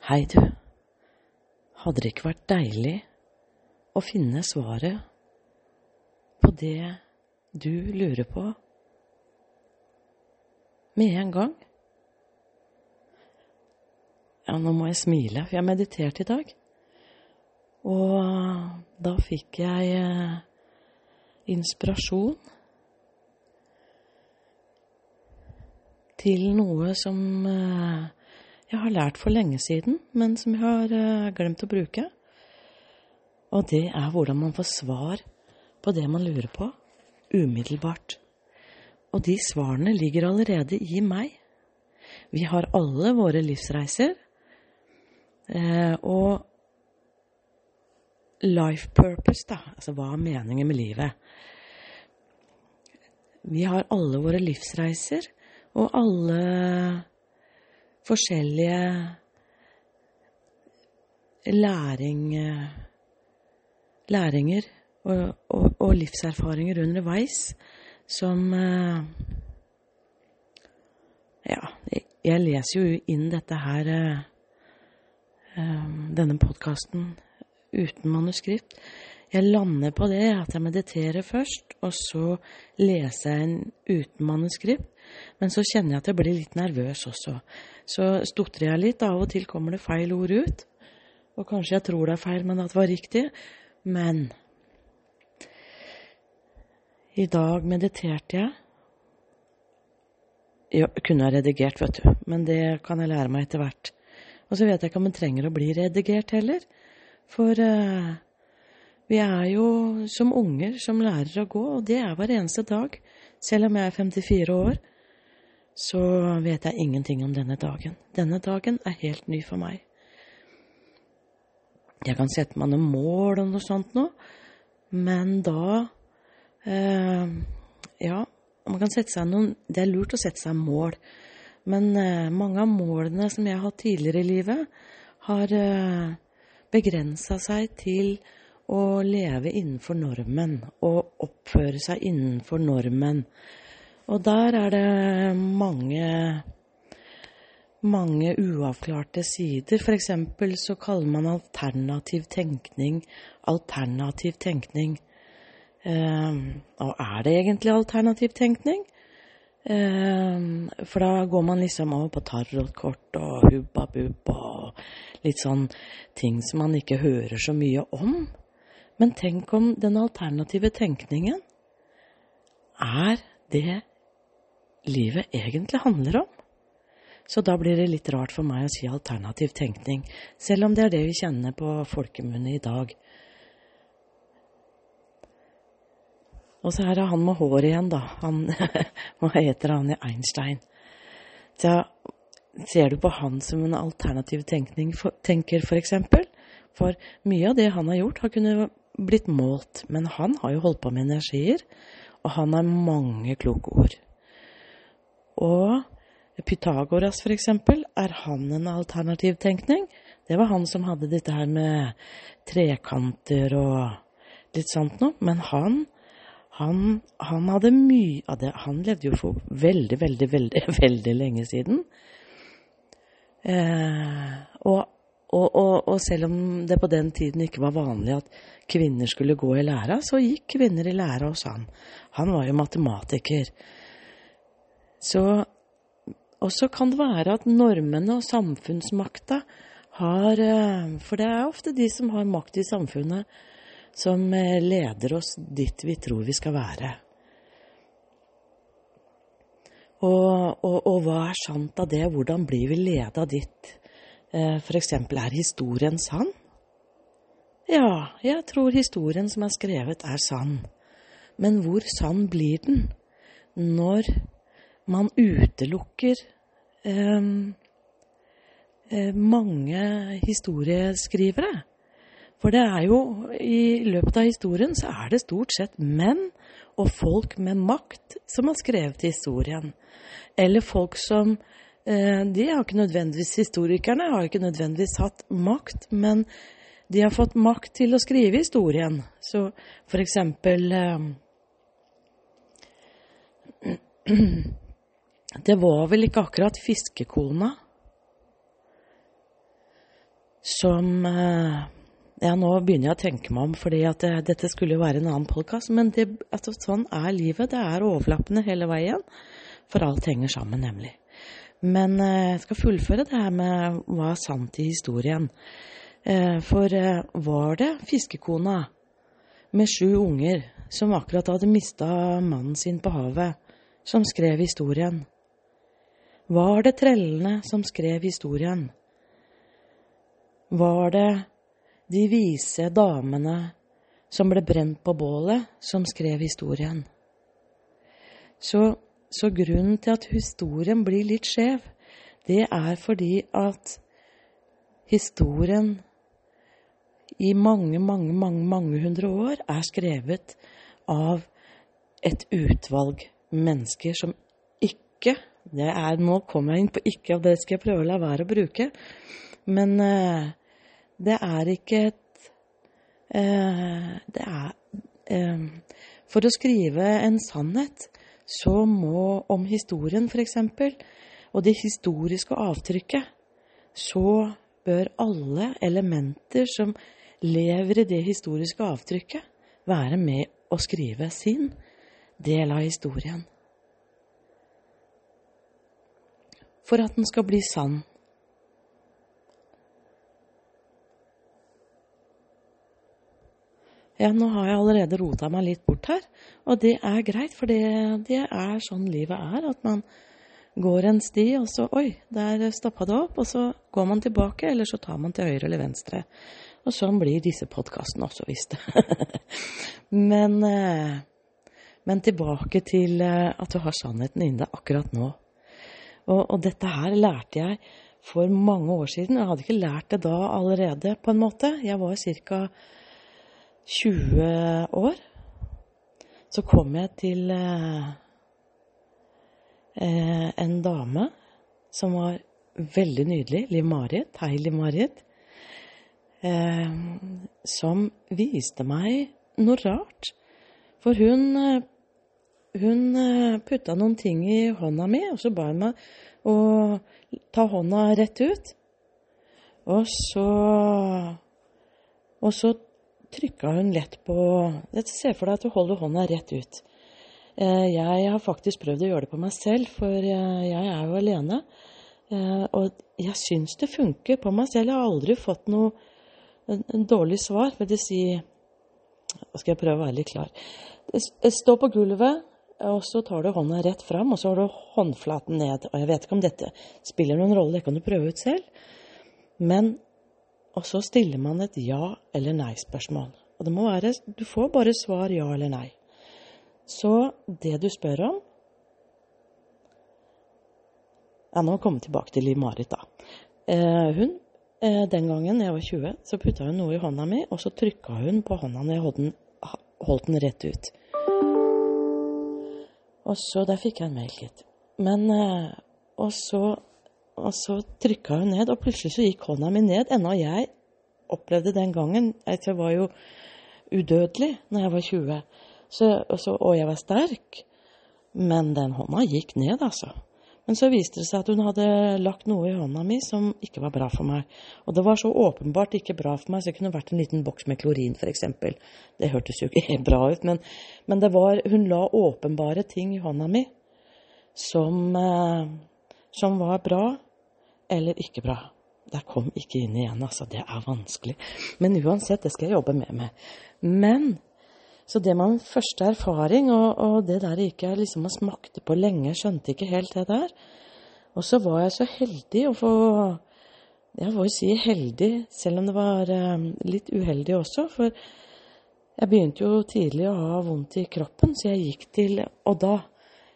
Hei, du. Hadde det ikke vært deilig å finne svaret på det du lurer på med en gang? Ja, nå må jeg smile, for jeg mediterte i dag. Og da fikk jeg eh, inspirasjon til noe som eh, jeg har lært for lenge siden, men som jeg har eh, glemt å bruke. Og det er hvordan man får svar på det man lurer på, umiddelbart. Og de svarene ligger allerede i meg. Vi har alle våre livsreiser. Eh, og life purpose, da, altså hva er meningen med livet? Vi har alle våre livsreiser, og alle forskjellige læring, læringer og, og, og, livserfaringer underveis som eh, Ja, jeg leser jo inn dette her eh, eh, Denne podkasten uten manuskript. Jeg lander på det at jeg mediterer først, og så leser jeg en uten manuskript. Men så kjenner jeg at jeg blir litt nervøs også. Så stotrer jeg litt. Av og til kommer det feil ord ut. Og kanskje jeg tror det er feil, men at det var riktig. Men i dag mediterte jeg. Jeg kunne ha redigert, vet du, men det kan jeg lære meg etter hvert. Og så vet jeg ikke om det trenger å bli redigert heller. For uh, vi er jo som unger som lærer å gå, og det er hver eneste dag. Selv om jeg er 54 år, så vet jeg ingenting om denne dagen. Denne dagen er helt ny for meg. Jeg kan sette meg noen mål og noe sånt noe, men da eh, Ja, man kan sette seg noen Det er lurt å sette seg mål, men eh, mange av målene som jeg har hatt tidligere i livet, har eh, begrensa seg til å leve innenfor normen og oppføre seg innenfor normen. Og der er det mange mange uavklarte sider. Eksempel så kaller man alternativ tenkning alternativ tenkning. Eh, og er det egentlig alternativ tenkning? Eh, for da går man liksom over på tarotkort og hubba bubba og litt sånn ting som man ikke hører så mye om. Men tenk om den alternative tenkningen er det livet egentlig handler om. Så da blir det litt rart for meg å si alternativ tenkning, selv om det er det vi kjenner på folkemunne i dag. Og så er det han med håret igjen, da. Han, hva heter han i Einstein? Så ser du på han som en alternativ tenkning, for, tenker, for eksempel? For mye av det han har gjort, har kunnet blitt målt. Men han har jo holdt på med energier, og han har mange kloke ord. Og Pythagoras, for eksempel, er han en alternativ tenkning? Det var han som hadde dette her med trekanter og litt sånt noe. Men han, han, han hadde mye av det Han levde jo for veldig, veldig, veldig, veldig lenge siden. Eh, og, og, og, og, selv om det på den tiden ikke var vanlig at kvinner skulle gå i læra, så gikk kvinner i læra hos han. Han var jo matematiker. Så Og så kan det være at normene og samfunnsmakta har eh, For det er ofte de som har makt i samfunnet, som eh, leder oss dit vi tror vi skal være. Og, og hva er sant av det? Hvordan blir vi leda dit? Eh, F.eks. er historien sann? Ja, jeg tror historien som er skrevet, er sann. Men hvor sann blir den når man utelukker eh, eh, mange historieskrivere? For det er jo I løpet av historien så er det stort sett menn og folk med makt som har skrevet historien. Eller folk som De har ikke nødvendigvis Historikerne har ikke nødvendigvis hatt makt, men de har fått makt til å skrive historien. Så for eksempel eh, Det var vel ikke akkurat fiskekona som eh, Ja, nå begynner jeg å tenke meg om, fordi at det, dette skulle jo være en annen podkast. Men det, altså, sånn er livet. Det er overlappende hele veien. For alt henger sammen, nemlig. Men eh, jeg skal fullføre det her med hva er sant i historien. Eh, for eh, var det fiskekona med sju unger som akkurat hadde mista mannen sin på havet, som skrev historien? Var det trellene som skrev historien? Var det de vise damene som ble brent på bålet, som skrev historien. Så, så, grunnen til at historien blir litt skjev, det er fordi at historien i mange, mange, mange, mange hundre år er skrevet av et utvalg mennesker som ikke det er, Nå kommer jeg inn på ikke, og det skal jeg prøve å la være å bruke. Men eh, det er ikke et eh, Det er eh, For å skrive en sannhet så må om historien, f.eks., og det historiske avtrykket, så bør alle elementer som lever i det historiske avtrykket, være med å skrive sin del av historien. For at den skal bli sann. Ja, nå har jeg allerede rota meg litt bort her, og det er greit, for det, det er sånn livet er. At man går en sti, og så Oi, der stoppa det opp. Og så går man tilbake, eller så tar man til høyre eller venstre. Og sånn blir disse podkastene også, visst. men, eh, men tilbake til eh, at du har sannheten inni deg akkurat nå. Og, og dette her lærte jeg for mange år siden. Jeg hadde ikke lært det da allerede, på en måte. Jeg var ca. 20 år, så kom jeg til eh, eh, en dame som var veldig nydelig, Liv-Marit, hei Liv-Marit, eh, som viste meg noe rart. For hun, eh, hun eh, putta noen ting i hånda mi, og så ba hun meg å ta hånda rett ut. Og så Og så trykka hun lett på Se for deg at du holder hånda rett ut. Eh, jeg har faktisk prøvd å gjøre det på meg selv, for eh, jeg er jo alene. Eh, og jeg syns det funker på meg selv. Jeg har aldri fått noe dårlig svar. Vil det si Nå skal jeg prøve å være litt klar. Stå på gulvet, og så tar du hånda rett fram, og så har du håndflaten ned. Og jeg vet ikke om dette spiller noen rolle, det kan du prøve ut selv. Men og så stiller man et ja- eller nei-spørsmål. Og det må være Du får bare svar ja eller nei. Så det du spør om Ja, nå kommer vi tilbake til Liv-Marit, da. Eh, hun, eh, den gangen jeg var 20, så putta hun noe i hånda mi, og så trykka hun på hånda når jeg holdt den, holdt den rett ut. Og så Der fikk jeg en mail, gitt. Men eh, Og så og så trykka hun ned, og plutselig så gikk hånda mi ned. Enda jeg opplevde den gangen at jeg var jo udødelig når jeg var 20, så, så, og jeg var sterk. Men den hånda gikk ned, altså. Men så viste det seg at hun hadde lagt noe i hånda mi som ikke var bra for meg. Og det var så åpenbart ikke bra for meg, så det kunne vært en liten boks med klorin, f.eks. Det hørtes jo ikke bra ut, men, men var Hun la åpenbare ting i hånda mi som, eh, som var bra, eller ikke bra. Det kom ikke inn igjen, altså. Det er vanskelig. Men uansett, det skal jeg jobbe med. med. Men så det med første erfaring, og, og det der jeg ikke liksom har smakt på lenge, skjønte ikke helt det der. Og så var jeg så heldig å få Jeg får si heldig, selv om det var um, litt uheldig også. For jeg begynte jo tidlig å ha vondt i kroppen, så jeg gikk til Og da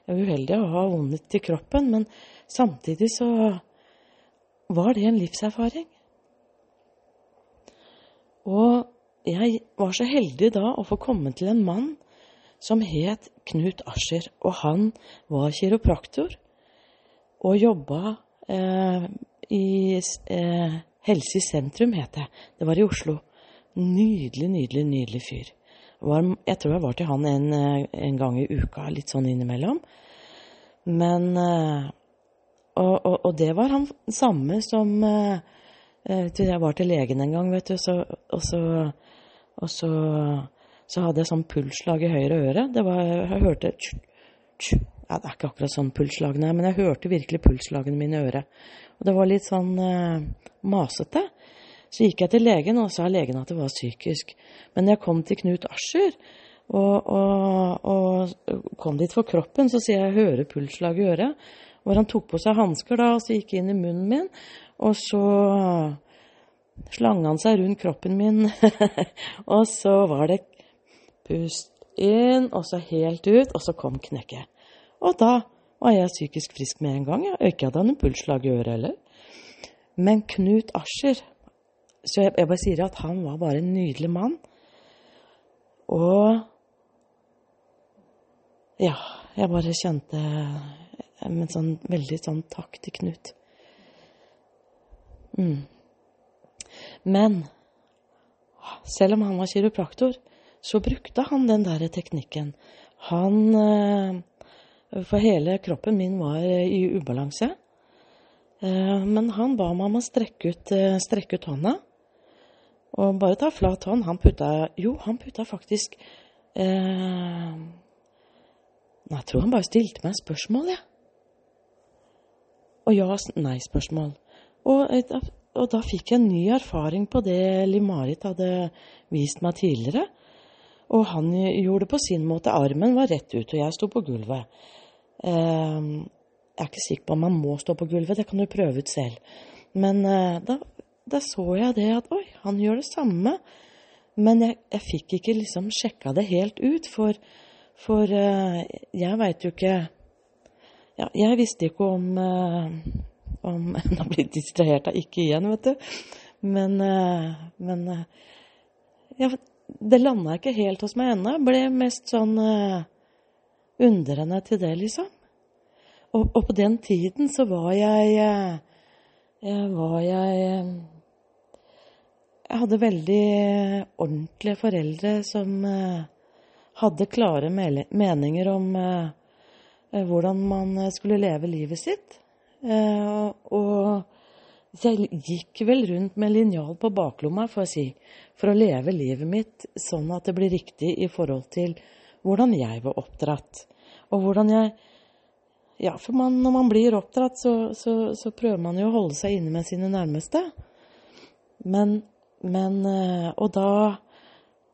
jeg var uheldig å ha vondt i kroppen, men samtidig så var det en livserfaring. Og jeg var så heldig da å få komme til en mann som het Knut Ascher. Og han var kiropraktor og jobba eh, i eh, Helse i sentrum, het det. Det var i Oslo. Nydelig, nydelig, nydelig fyr. Var, jeg tror jeg var til han en, eh, en, gang i uka, litt sånn innimellom. Men eh, og, og, og, det var han samme som, eh, eh, Jeg var til legen en gang, vet du, så, og så, og så, så hadde jeg sånn pulsslag i høyre øre. Det var, jeg hørte tju, tju. Ja, Det er ikke akkurat sånn pulsslagene, men jeg hørte virkelig pulsslagene mine i øret. Og det var litt sånn eh, masete. Så gikk jeg til legen, og sa legen at det var psykisk. Men jeg kom til Knut Ascher og, og, og kom dit for kroppen, så sier jeg hører pulsslag i øret. Hvor han tok på seg hansker og så gikk inn i munnen min. Og så slang han seg rundt kroppen min. og så var det pust inn, og så helt ut, og så kom knekket. Og da var jeg psykisk frisk med en gang. Jeg hadde noe pulsslag i øret heller. Men Knut Ascher Så jeg, jeg bare sier at han var bare en nydelig mann. Og ja, jeg bare kjente en sånn veldig sånn takk til Knut. Mm. Men selv om han var kiropraktor, så brukte han den der teknikken. Han For hele kroppen min var i ubalanse. Men han ba meg om å strekke ut, strekke ut hånda. Og bare ta flat hånd. Han putta Jo, han putta faktisk eh, Jeg tror han bare stilte meg spørsmål, jeg. Ja. Og ja-nei-spørsmål. Og, og, da fikk jeg en ny erfaring på det Liv-Marit hadde vist meg tidligere. Og han gjorde det på sin måte. Armen var rett ut, og jeg sto på gulvet. Eh, jeg er ikke sikker på om man må stå på gulvet, det kan du prøve ut selv. Men eh, da, da, så jeg det at oi, han gjør det samme. Men jeg, jeg fikk ikke liksom sjekka det helt ut, for, for eh, jeg veit jo ikke ja, jeg visste ikke om, uh, om Nå blir distrahert av ikke igjen, vet du. Men, uh, men uh, ja, det landa ikke helt hos meg ennå. Ble mest sånn undrende til det, liksom. Og, og, på den tiden så var jeg Jeg var jeg Jeg hadde veldig ordentlige foreldre som hadde klare meninger om Eh, hvordan man eh, skulle leve livet sitt. Eh, og jeg gikk vel rundt med linjal på baklomma, for å si, for å leve livet mitt sånn at det blir riktig i forhold til hvordan jeg var oppdratt. Og hvordan jeg Ja, for man, når man blir oppdratt, så, så, så, prøver man jo å holde seg inne med sine nærmeste. Men, men Og da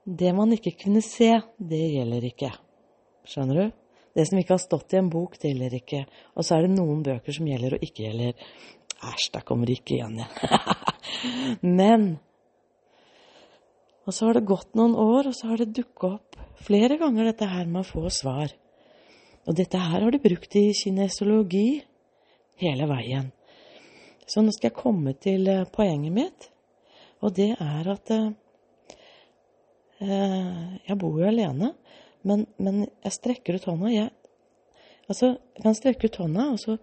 Det man ikke kunne se, det gjelder ikke. Skjønner du? Det som ikke har stått i en bok, det gjelder ikke. Og så er det noen bøker som gjelder og ikke gjelder. Æsj, da kommer ikke igjen igjen. Men Og så har det gått noen år, og så har det dukka opp flere ganger dette her med å få svar. Og dette her har de brukt i kinesologi hele veien. Så nå skal jeg komme til eh, poenget mitt, og det er at eh, eh jeg bor jo alene. Men, men jeg strekker ut hånda. Jeg, altså, jeg kan strekke ut hånda, og så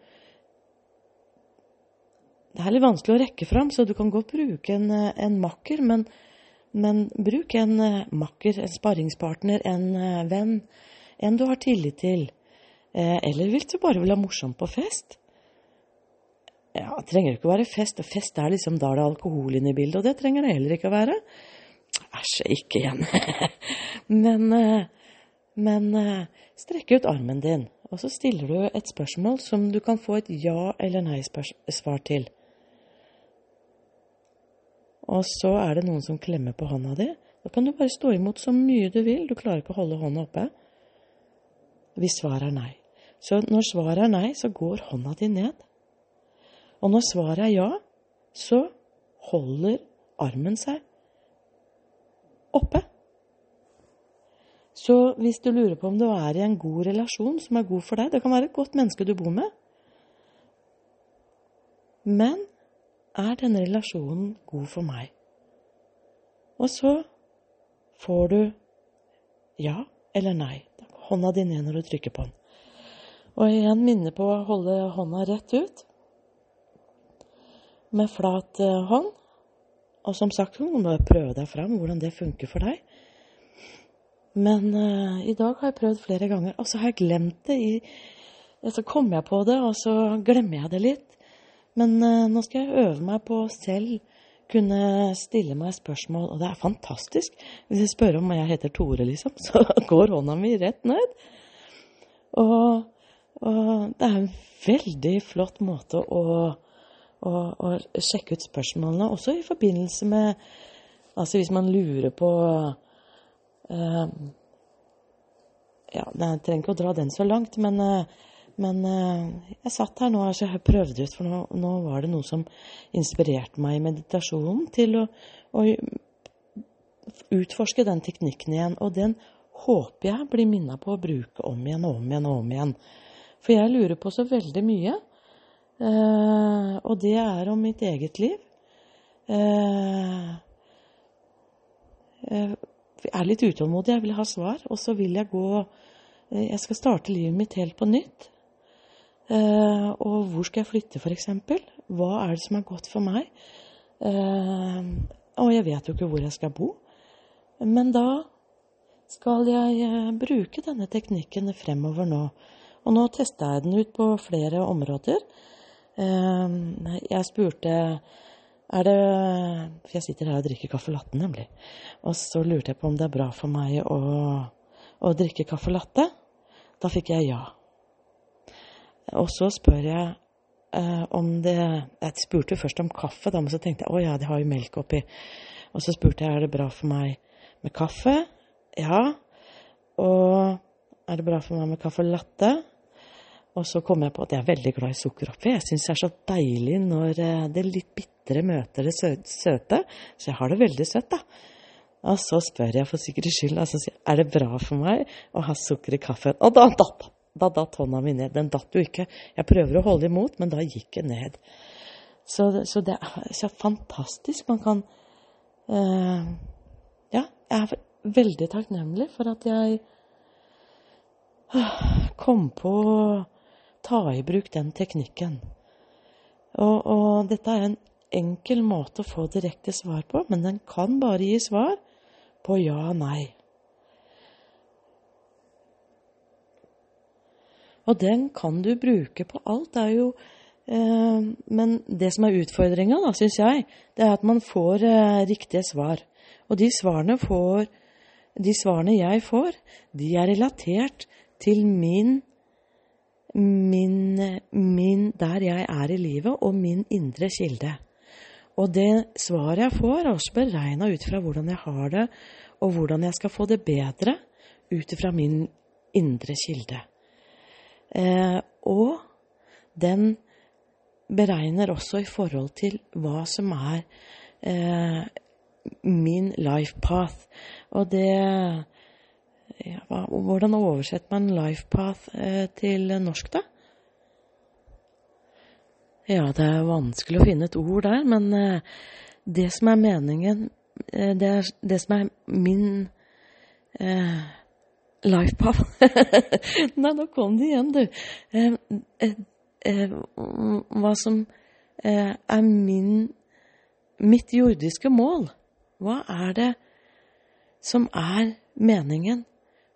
Det er litt vanskelig å rekke fram, så du kan godt bruke en, en makker, men, men, bruk en uh, makker, en sparringspartner, en uh, venn. En du har tillit til. Eller hvis du bare vil ha morsomt på fest. Ja, det trenger ikke å være fest. Og fest er liksom da det er alkohol inne i bildet, og det trenger det heller ikke å være. Æsj, ikke igjen. men men eh, strekk ut armen din, og så stiller du et spørsmål som du kan få et ja- eller nei-svar til. Og så er det noen som klemmer på hånda di. Da kan du bare stå imot så mye du vil. Du klarer ikke å holde hånda oppe. Hvis svaret er nei. Så når svaret er nei, så går hånda di ned. Og når svaret er ja, så holder armen seg oppe. Så hvis du lurer på om du er i en god relasjon som er god for deg Det kan være et godt menneske du bor med. Men er denne relasjonen god for meg? Og så får du ja eller nei. Hånda di ned når du trykker på den. Og igjen minne på å holde hånda rett ut med flat eh, hånd. Og som sagt, du må prøve deg fram hvordan det funker for deg. Men uh, i dag har jeg prøvd flere ganger, og så har jeg glemt det. I, så kommer jeg på det, og så glemmer jeg det litt. Men uh, nå skal jeg øve meg på selv kunne stille meg spørsmål, og det er fantastisk. Hvis jeg spør om jeg heter Tore, liksom, så går hånda mi rett ned. Og, og det er en veldig flott måte å, å, å, sjekke ut spørsmålene, også i forbindelse med Altså hvis man lurer på uh, Ja, jeg trenger ikke å dra den så langt, men uh, men uh, jeg satt her nå og altså, prøvde ut, for nå, nå, var det noe som inspirerte meg i meditasjonen til å, å, utforske den teknikken igjen. Og den håper jeg blir minna på å bruke om igjen og om igjen og om igjen. For jeg lurer på så veldig mye. Uh, og det er om mitt eget liv. Uh, jeg er litt utålmodig, jeg vil ha svar. Og så vil jeg gå Jeg skal starte livet mitt helt på nytt. Uh, og hvor skal jeg flytte, f.eks.? Hva er det som er godt for meg? Uh, og jeg vet jo ikke hvor jeg skal bo. Men da skal jeg bruke denne teknikken fremover nå. Og nå testa jeg den ut på flere områder. jeg spurte er det For jeg sitter her og drikker caffè latte, nemlig. Og så lurte jeg på om det er bra for meg å, å drikke caffè latte. Da fikk jeg ja. Og så spør jeg eh, om det Jeg spurte først om kaffe, da, men så tenkte jeg å ja, de har jo melk oppi. Og så spurte jeg er det bra for meg med kaffe. Ja. Og er det bra for meg med caffè latte? Og så kom jeg på at jeg er veldig glad i sukker oppi. Jeg syns det er så deilig når det er litt bitre møter det søte. Så jeg har det veldig søtt, da. Og så spør jeg for sikkerhets skyld altså, er det bra for meg å ha sukker i kaffen. Og da datt da datt hånda mi ned. Den datt jo ikke. Jeg prøver å holde imot, men da gikk den ned. Så, så det er så fantastisk. Man kan uh, Ja, jeg er veldig takknemlig for at jeg uh, kom på å ta i bruk den teknikken. Og, og dette er en enkel måte å få direkte svar på, men den kan bare gi svar på ja og nei. Og den kan du bruke på alt. Det er jo eh, Men det som er utfordringa, da, syns jeg, det er at man får eh, riktige svar. Og de svarene, får, de svarene jeg får, de er relatert til min, min, min Der jeg er i livet, og min indre kilde. Og det svaret jeg får, er også beregna ut fra hvordan jeg har det, og hvordan jeg skal få det bedre ut fra min indre kilde. Eh, og den beregner også i forhold til hva som er eh, min life path. Og det ja, Hvordan oversetter man life path eh, til norsk, da? Ja, det er vanskelig å finne et ord der, men eh, det som er meningen eh, det, er, det, som er min eh, Lifepath. Nei, nå kom det igjen, du. Eh, eh, eh, hva som er min mitt jordiske mål. Hva er det som er meningen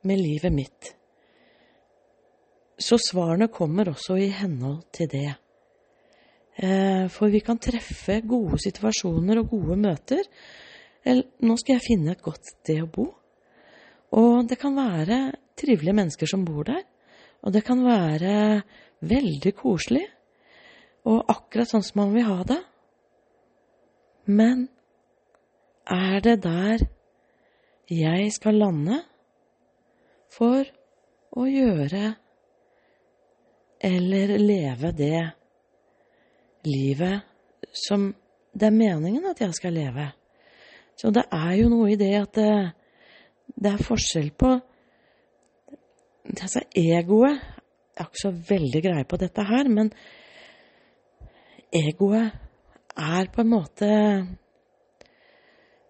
med livet mitt? Så svarene kommer også i henhold til det. Eh, for vi kan treffe gode situasjoner og gode møter. Nå skal jeg finne et godt sted å bo. Og det kan være trivelige mennesker som bor der. Og det kan være veldig koselig. Og akkurat sånn som man vil ha det. Men er det der jeg skal lande for å gjøre eller leve det livet som det er meningen at jeg skal leve? Så det er jo noe i det at det, det er forskjell på altså Egoet Jeg har ikke så veldig greie på dette her, men egoet er på en måte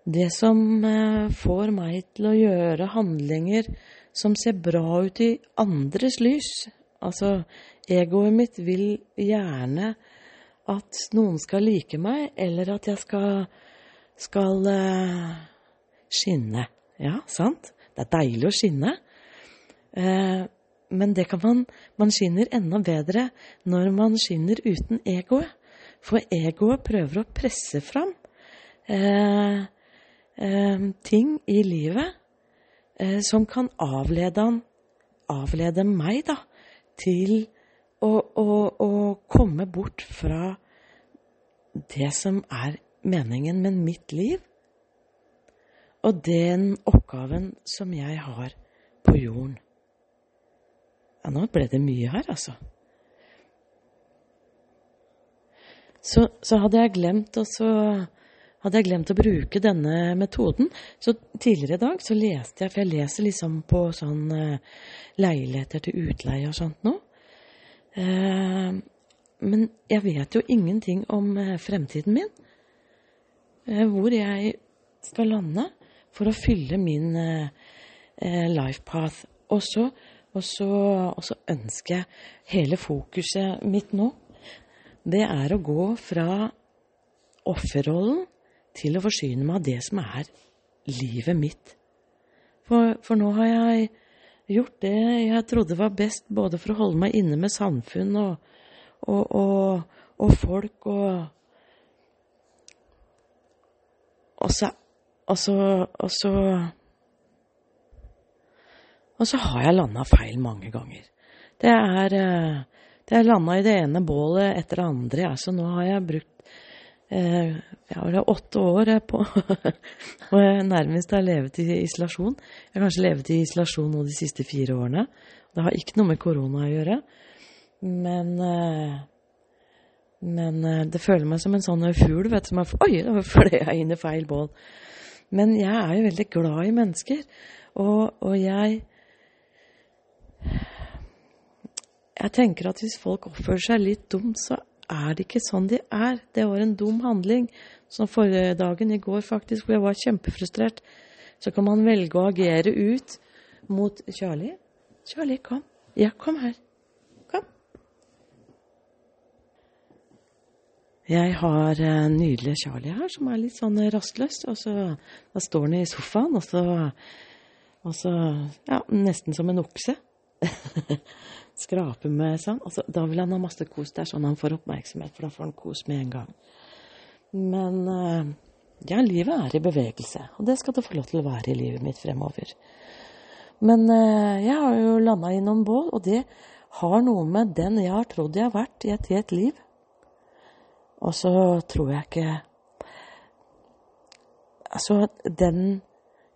det som eh, får meg til å gjøre handlinger som ser bra ut i andres lys. Altså, egoet mitt vil gjerne at noen skal like meg, eller at jeg skal, skal uh, skinne. Ja, sant? Det er deilig å skinne. Uh, men det kan man Man skinner enda bedre når man skinner uten egoet. For egoet prøver å presse fram eh, ting i livet som kan avlede, avlede meg, da, til å, komme bort fra det som er meningen med mitt liv, og den oppgaven som jeg har på jorden. Ja, nå ble det mye her, altså. Så, så hadde jeg glemt å hadde jeg glemt å bruke denne metoden. Så tidligere i dag så leste jeg, for jeg leser liksom på sånn uh, leiligheter til utleie og sånt nå. Uh, men jeg vet jo ingenting om uh, fremtiden min. hvor jeg skal lande for å fylle min life path. Og så ønsker jeg hele fokuset mitt nå det er å gå fra offerrollen til å forsyne meg av det som er livet mitt. For, for, nå har jeg gjort det jeg trodde var best, både for å holde meg inne med samfunn og, og, og, og folk og og så, og så, og så Og så har jeg landa feil mange ganger. Det er det er landa i det ene bålet etter det andre. Altså, nå har jeg brukt eh, jeg har åtte år på og jeg nærmest har levet i isolasjon. Jeg har kanskje levet i isolasjon nå de siste fire årene. Det har ikke noe med korona å gjøre. Men, eh, men eh, det føler meg som en sånn fugl vet, som er Oi, da fløy jeg inn i feil bål. Men jeg er jo veldig glad i mennesker. Og, og jeg jeg tenker at hvis folk oppfører seg litt dumt, så er det ikke sånn de er. Det var en dum handling. Som forrige dagen, i går faktisk, hvor jeg var kjempefrustrert. Så kan man velge å agere ut mot Charlie. Charlie, kom. Ja, kom her. Kom. Jeg har en nydelig Charlie her, som er litt sånn rastløs. Og så da står han i sofaen, og så, og så Ja, nesten som en okse. skrape med sånn. Altså, da vil han ha masse kos. Det er sånn han får oppmerksomhet, for da får han kos med en gang. Men eh, ja, livet er i bevegelse, og det skal det få lov til å være i livet mitt fremover. Men eh, jeg har jo landa i noen bål, og det har noe med den jeg har trodd jeg har vært i et helt liv. Og så tror jeg ikke Altså, den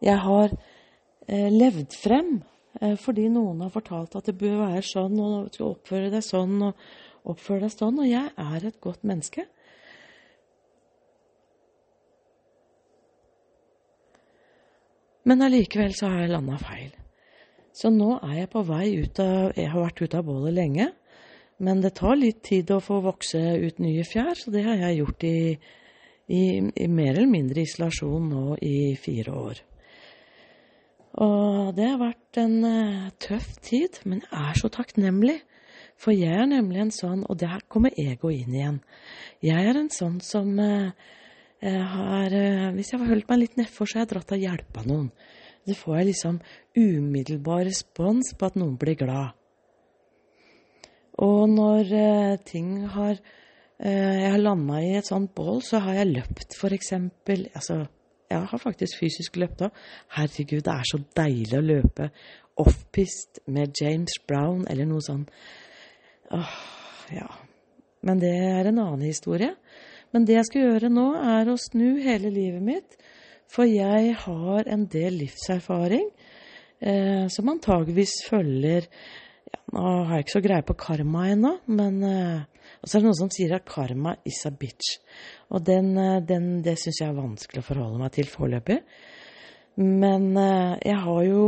jeg har eh, levd frem fordi noen har fortalt at det bør være sånn, og du skal oppføre deg sånn og oppføre deg sånn. Og jeg er et godt menneske. Men allikevel så har jeg landa feil. Så nå er jeg på vei ut av Jeg har vært ute av bålet lenge. Men det tar litt tid å få vokse ut nye fjær, så det har jeg gjort i, i, i mer eller mindre isolasjon nå i fire år. Og det har vært en uh, tøff tid, men jeg er så takknemlig. For jeg er nemlig en sånn, og der kommer ego inn igjen. Jeg er en sånn som uh, har uh, Hvis jeg har holdt meg litt nedfor, så har jeg dratt og hjelpa noen. Så får jeg liksom umiddelbar respons på at noen blir glad. Og når ting har Jeg har landa i et sånt bål, så har jeg løpt, eksempel. Altså jeg har faktisk fysisk løpt òg. Herregud, det er så deilig å løpe offpist med James Brown eller noe sånn. Åh, ja. Men det er en annen historie. Men det jeg skal gjøre nå, er å snu hele livet mitt. For jeg har en del livserfaring eh, som antageligvis følger Nå har jeg ikke så greie på karma ennå, men eh, Og så er det noen som sier at karma is a bitch. Og den, eh, den, det syns jeg er vanskelig å forholde meg til foreløpig. Men eh, jeg har jo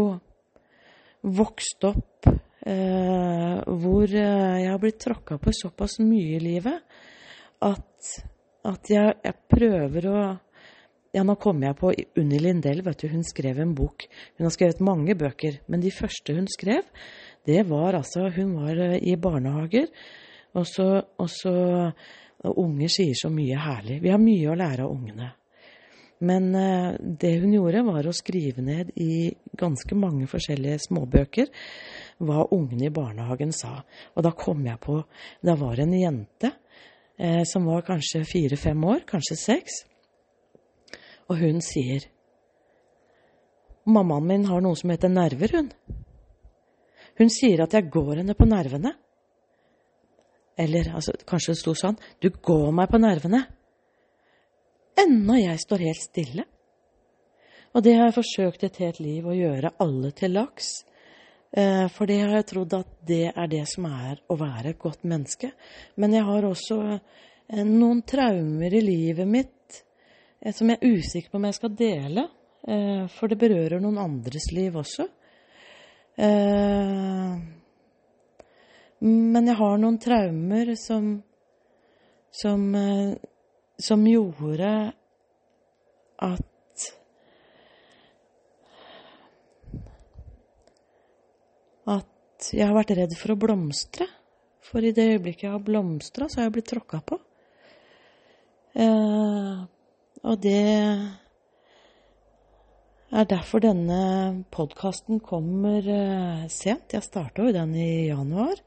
vokst opp eh, hvor jeg har blitt tråkka på såpass mye i livet at, at jeg, jeg, prøver å Ja, nå kommer jeg på Unni Lindell, vet du, hun skrev en bok. Hun har skrevet mange bøker, men de første hun skrev, det var altså Hun var i barnehager, og så, og så og unger sier så mye herlig. Vi har mye å lære av ungene. Men eh, det hun gjorde, var å skrive ned i ganske mange forskjellige småbøker hva ungene i barnehagen sa. Og da kom jeg på Da var en jente eh, som var kanskje fire-fem år, kanskje seks. og hun sier Mammaen min har noe som heter nerver, hun. Hun sier at jeg går henne på nervene. Eller altså, kanskje det sto sånn Du går meg på nervene. Ennå jeg står helt stille. Og det har jeg forsøkt et helt liv å gjøre alle til laks. Eh, for det har jeg trodd at det er det som er å være et godt menneske. Men jeg har også eh, noen traumer i livet mitt eh, som jeg er usikker på om jeg skal dele. For det berører noen andres liv også. Men jeg har noen traumer som som, som gjorde at at jeg har vært redd for å blomstre. For i det øyeblikket jeg har blomstra, så har jeg blitt tråkka på. Eh, og det er derfor denne podkasten kommer eh, sent. Jeg starta jo den i januar.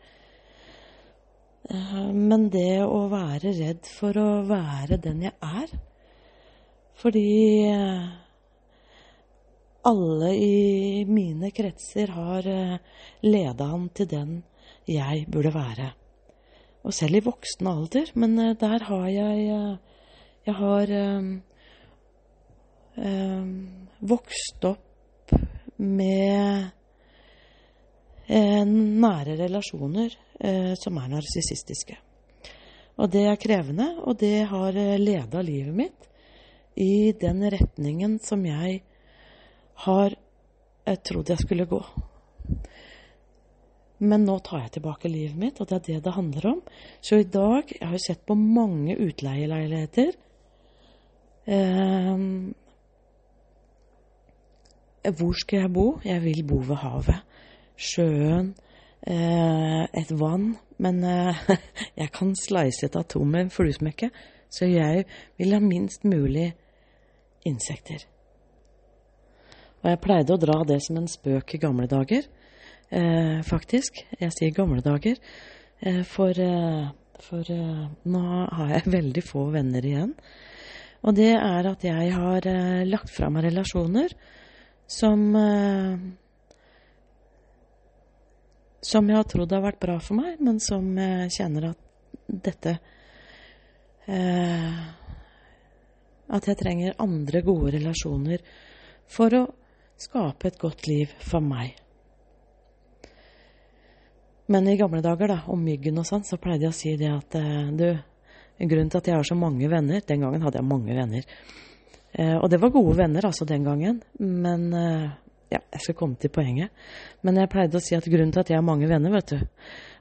Eh, men det å være redd for å være den jeg er Fordi eh, alle i mine kretser har leda han til den jeg burde være. Og selv i voksen alder, men der har jeg Jeg har vokst opp med uh, nære relasjoner uh, som er narsissistiske. Og det er krevende, og det har leda livet mitt i den retningen som jeg har trodd jeg skulle gå. Men nå tar jeg tilbake livet mitt, og det er det det handler om. Så i dag Jeg har sett på mange utleieleiligheter. Eh, hvor skal jeg bo? Jeg vil bo ved havet. Sjøen. Eh, et vann. Men eh, jeg kan slice et atom med en fluesmekke, så jeg vil ha minst mulig insekter. Og jeg pleide å dra det som en spøk i gamle dager, eh, faktisk. Jeg sier gamle dager, eh, for, eh, for eh, nå har jeg veldig få venner igjen. Og det er at jeg har lagt fra meg relasjoner som eh, Som jeg har trodd har vært bra for meg, men som jeg kjenner at dette At jeg trenger andre gode relasjoner for å skape et godt liv for meg. Men i gamle dager, da, om myggen og sånn, så pleide jeg å si det at eh, du, grunnen til at jeg har så mange venner Den gangen hadde jeg mange venner. Eh, og det var gode venner altså den gangen. Men eh, ja, jeg skal komme til poenget. Men jeg pleide å si at grunnen til at jeg har mange venner, vet du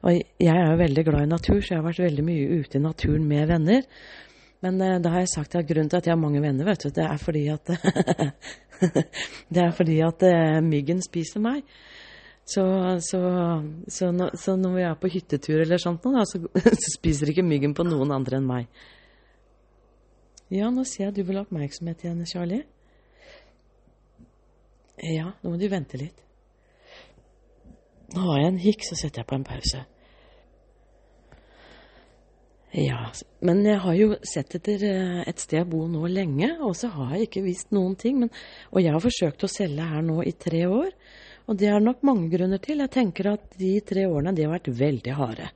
Og jeg er jo veldig glad i natur, så jeg har vært veldig mye ute i naturen med venner. Men eh, da har jeg sagt at grunnen til at jeg har mange venner, vet du, det er fordi at Det er fordi at eh, myggen spiser meg. Så, så, så, no, så, når vi er på hyttetur eller sånt, da, så, spiser ikke myggen på noen andre enn meg. Ja, nå ser jeg du vil ha oppmerksomhet igjen, Charlie. Ja, nå må du vente litt. Nå har jeg en hikk, så setter jeg på en pause. Ja, men jeg har jo sett etter eh, et sted å bo nå lenge, og så har jeg ikke visst noen ting. Men, og jeg har forsøkt å selge her nå i tre år, og det er nok mange grunner til. Jeg tenker at de tre årene de har vært veldig harde.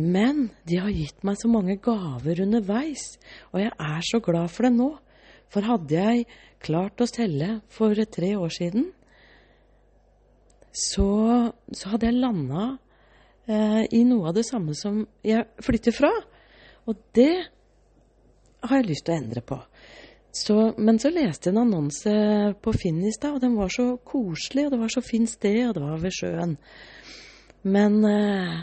Men de har gitt meg så mange gaver underveis, og jeg er så glad for det nå. For hadde jeg klart å selge for tre år siden, så, så hadde jeg landa eh, i noe av det samme som jeg flytter fra. Og det har jeg lyst til å endre på. Så, men så leste jeg en annonse på Finn i stad, og den var så koselig, og det var så fint sted, og det var ved sjøen. Men, eh,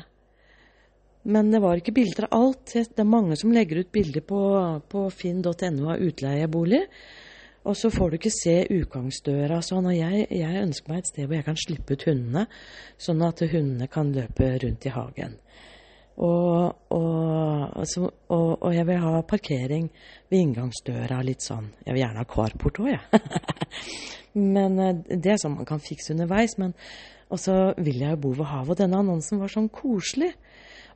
men det var ikke bilder av alt. Det er mange som legger ut bilder på, på finn.no av utleiebolig. Og så får du ikke se utgangsdøra sånn. Og jeg, jeg, ønsker meg et sted hvor jeg kan slippe ut hundene, sånn at hundene kan løpe rundt i hagen. Og, og, altså, og, og jeg vil ha parkering ved inngangsdøra litt sånn. Jeg vil gjerne ha carport òg, jeg. men eh, det er sånn man kan fikse underveis. Men og så vil jeg jo bo ved havet. Og denne annonsen var sånn koselig.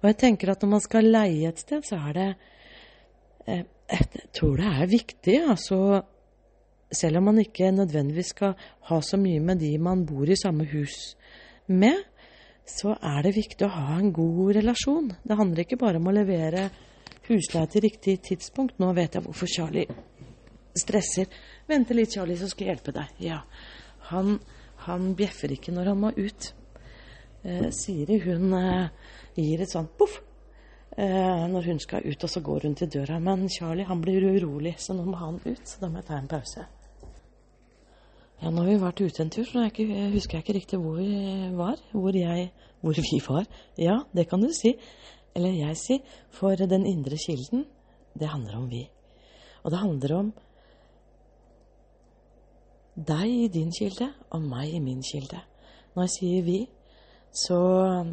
Og jeg tenker at når man skal leie et sted, så er det eh, Jeg tror det er viktig altså selv om man ikke nødvendigvis skal ha så mye med de man bor i samme hus med, så er det viktig å ha en god relasjon. Det handler ikke bare om å levere husleie til riktig tidspunkt. Nå vet jeg hvorfor Charlie stresser. Vente litt, Charlie, så skal jeg hjelpe deg. Ja. Han, han bjeffer ikke når han må ut. Eh, Siri, hun eh, gir et sånt poff eh, når hun skal ut, og så går hun til døra. Men Charlie, han blir urolig, så nå må han ut. Så da må jeg ta en pause. Ja, nå har vi vært ute en tur, så jeg, husker jeg ikke riktig hvor vi var. Hvor, jeg, hvor vi var. Ja, det kan du si. Eller jeg si. For den indre kilden, det handler om vi. Og det handler om deg i din kilde og meg i min kilde. Når jeg sier vi, så